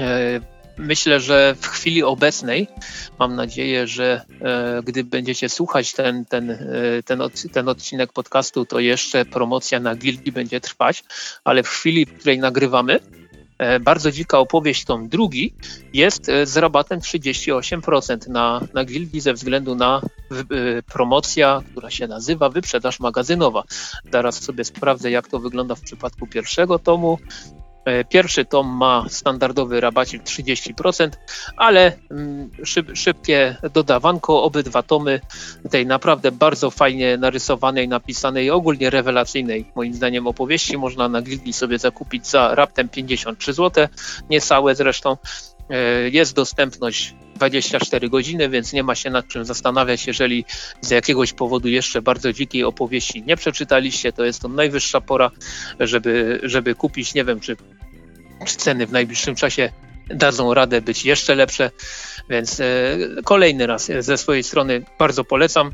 E, myślę, że w chwili obecnej mam nadzieję, że e, gdy będziecie słuchać ten, ten, e, ten, od, ten odcinek podcastu, to jeszcze promocja na Gildii będzie trwać, ale w chwili, w której nagrywamy, bardzo dzika opowieść, tom drugi, jest e, z rabatem 38% na, na Gildii ze względu na e, promocja, która się nazywa wyprzedaż magazynowa. Zaraz sobie sprawdzę, jak to wygląda w przypadku pierwszego tomu. E, pierwszy tom ma standardowy rabacik 30%, ale mm, szyb, szybkie dodawanko, obydwa tomy tej naprawdę bardzo fajnie narysowanej, napisanej, ogólnie rewelacyjnej moim zdaniem opowieści można na Gildii sobie zakupić za raptem 53 zł, niecałe zresztą. E, jest dostępność 24 godziny, więc nie ma się nad czym zastanawiać, jeżeli z jakiegoś powodu jeszcze bardzo dzikiej opowieści nie przeczytaliście, to jest to najwyższa pora, żeby, żeby kupić. Nie wiem, czy ceny w najbliższym czasie dadzą radę być jeszcze lepsze, więc e, kolejny raz ze swojej strony bardzo polecam.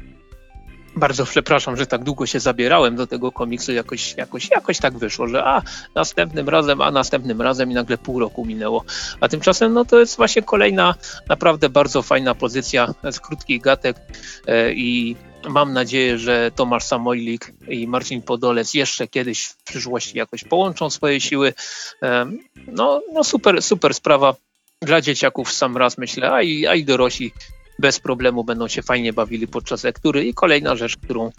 Bardzo przepraszam, że tak długo się zabierałem do tego komiksu, jakoś, jakoś, jakoś tak wyszło, że a następnym razem, a następnym razem i nagle pół roku minęło. A tymczasem no to jest właśnie kolejna naprawdę bardzo fajna pozycja z krótkich gatek e, i mam nadzieję, że Tomasz Samojlik i Marcin Podolec jeszcze kiedyś w przyszłości jakoś połączą swoje siły. No, no super, super sprawa dla dzieciaków sam raz myślę, a i, a i dorośli bez problemu będą się fajnie bawili podczas lektury. I kolejna rzecz, którą,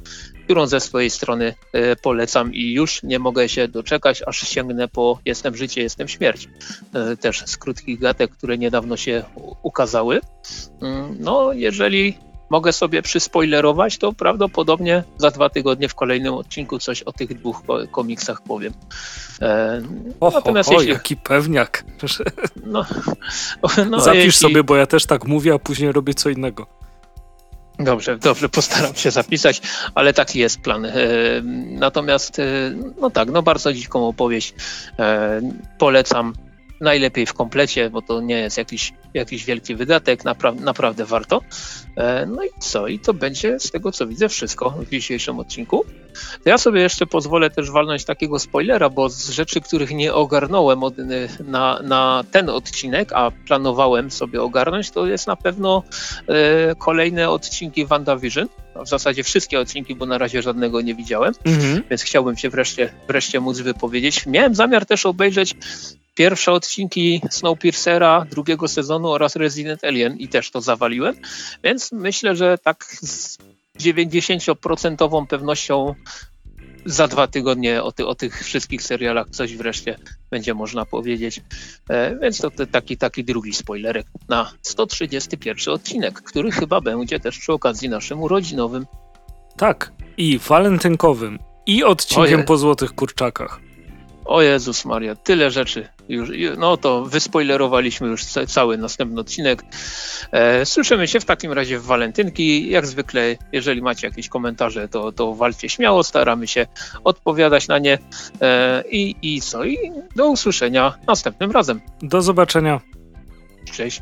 którą ze swojej strony e, polecam i już nie mogę się doczekać, aż sięgnę po Jestem życie, jestem śmierć. E, też z krótkich gatek, które niedawno się ukazały. Mm, no, jeżeli mogę sobie przyspoilerować, to prawdopodobnie za dwa tygodnie w kolejnym odcinku coś o tych dwóch komiksach powiem. E, o, natomiast o, jeśli... jaki pewniak. No, [LAUGHS] no, Zapisz jeśli... sobie, bo ja też tak mówię, a później robię co innego. Dobrze, dobrze, postaram się zapisać, ale taki jest plan. E, natomiast, e, no tak, no bardzo dziką opowieść e, polecam najlepiej w komplecie, bo to nie jest jakiś, jakiś wielki wydatek, napra naprawdę warto. E, no i co? I to będzie z tego co widzę wszystko w dzisiejszym odcinku. Ja sobie jeszcze pozwolę też walnąć takiego spoilera, bo z rzeczy, których nie ogarnąłem od, na, na ten odcinek, a planowałem sobie ogarnąć, to jest na pewno e, kolejne odcinki WandaVision. W zasadzie wszystkie odcinki, bo na razie żadnego nie widziałem, mhm. więc chciałbym się wreszcie, wreszcie móc wypowiedzieć. Miałem zamiar też obejrzeć pierwsze odcinki Snowpiercera drugiego sezonu oraz Resident Alien i też to zawaliłem, więc myślę, że tak 90% pewnością za dwa tygodnie o, ty, o, tych wszystkich serialach coś wreszcie będzie można powiedzieć. E, więc to, to taki, taki drugi spoilerek na 131 odcinek, który chyba będzie też przy okazji naszym urodzinowym. Tak, i walentynkowym, i odcinkiem Oje. po złotych kurczakach. O Jezus Maria, tyle rzeczy już, no to wyspoilerowaliśmy już cały następny odcinek. E, słyszymy się w takim razie w walentynki. Jak zwykle, jeżeli macie jakieś komentarze, to, to walcie śmiało, staramy się odpowiadać na nie. E, i, I co? I do usłyszenia następnym razem. Do zobaczenia. Cześć.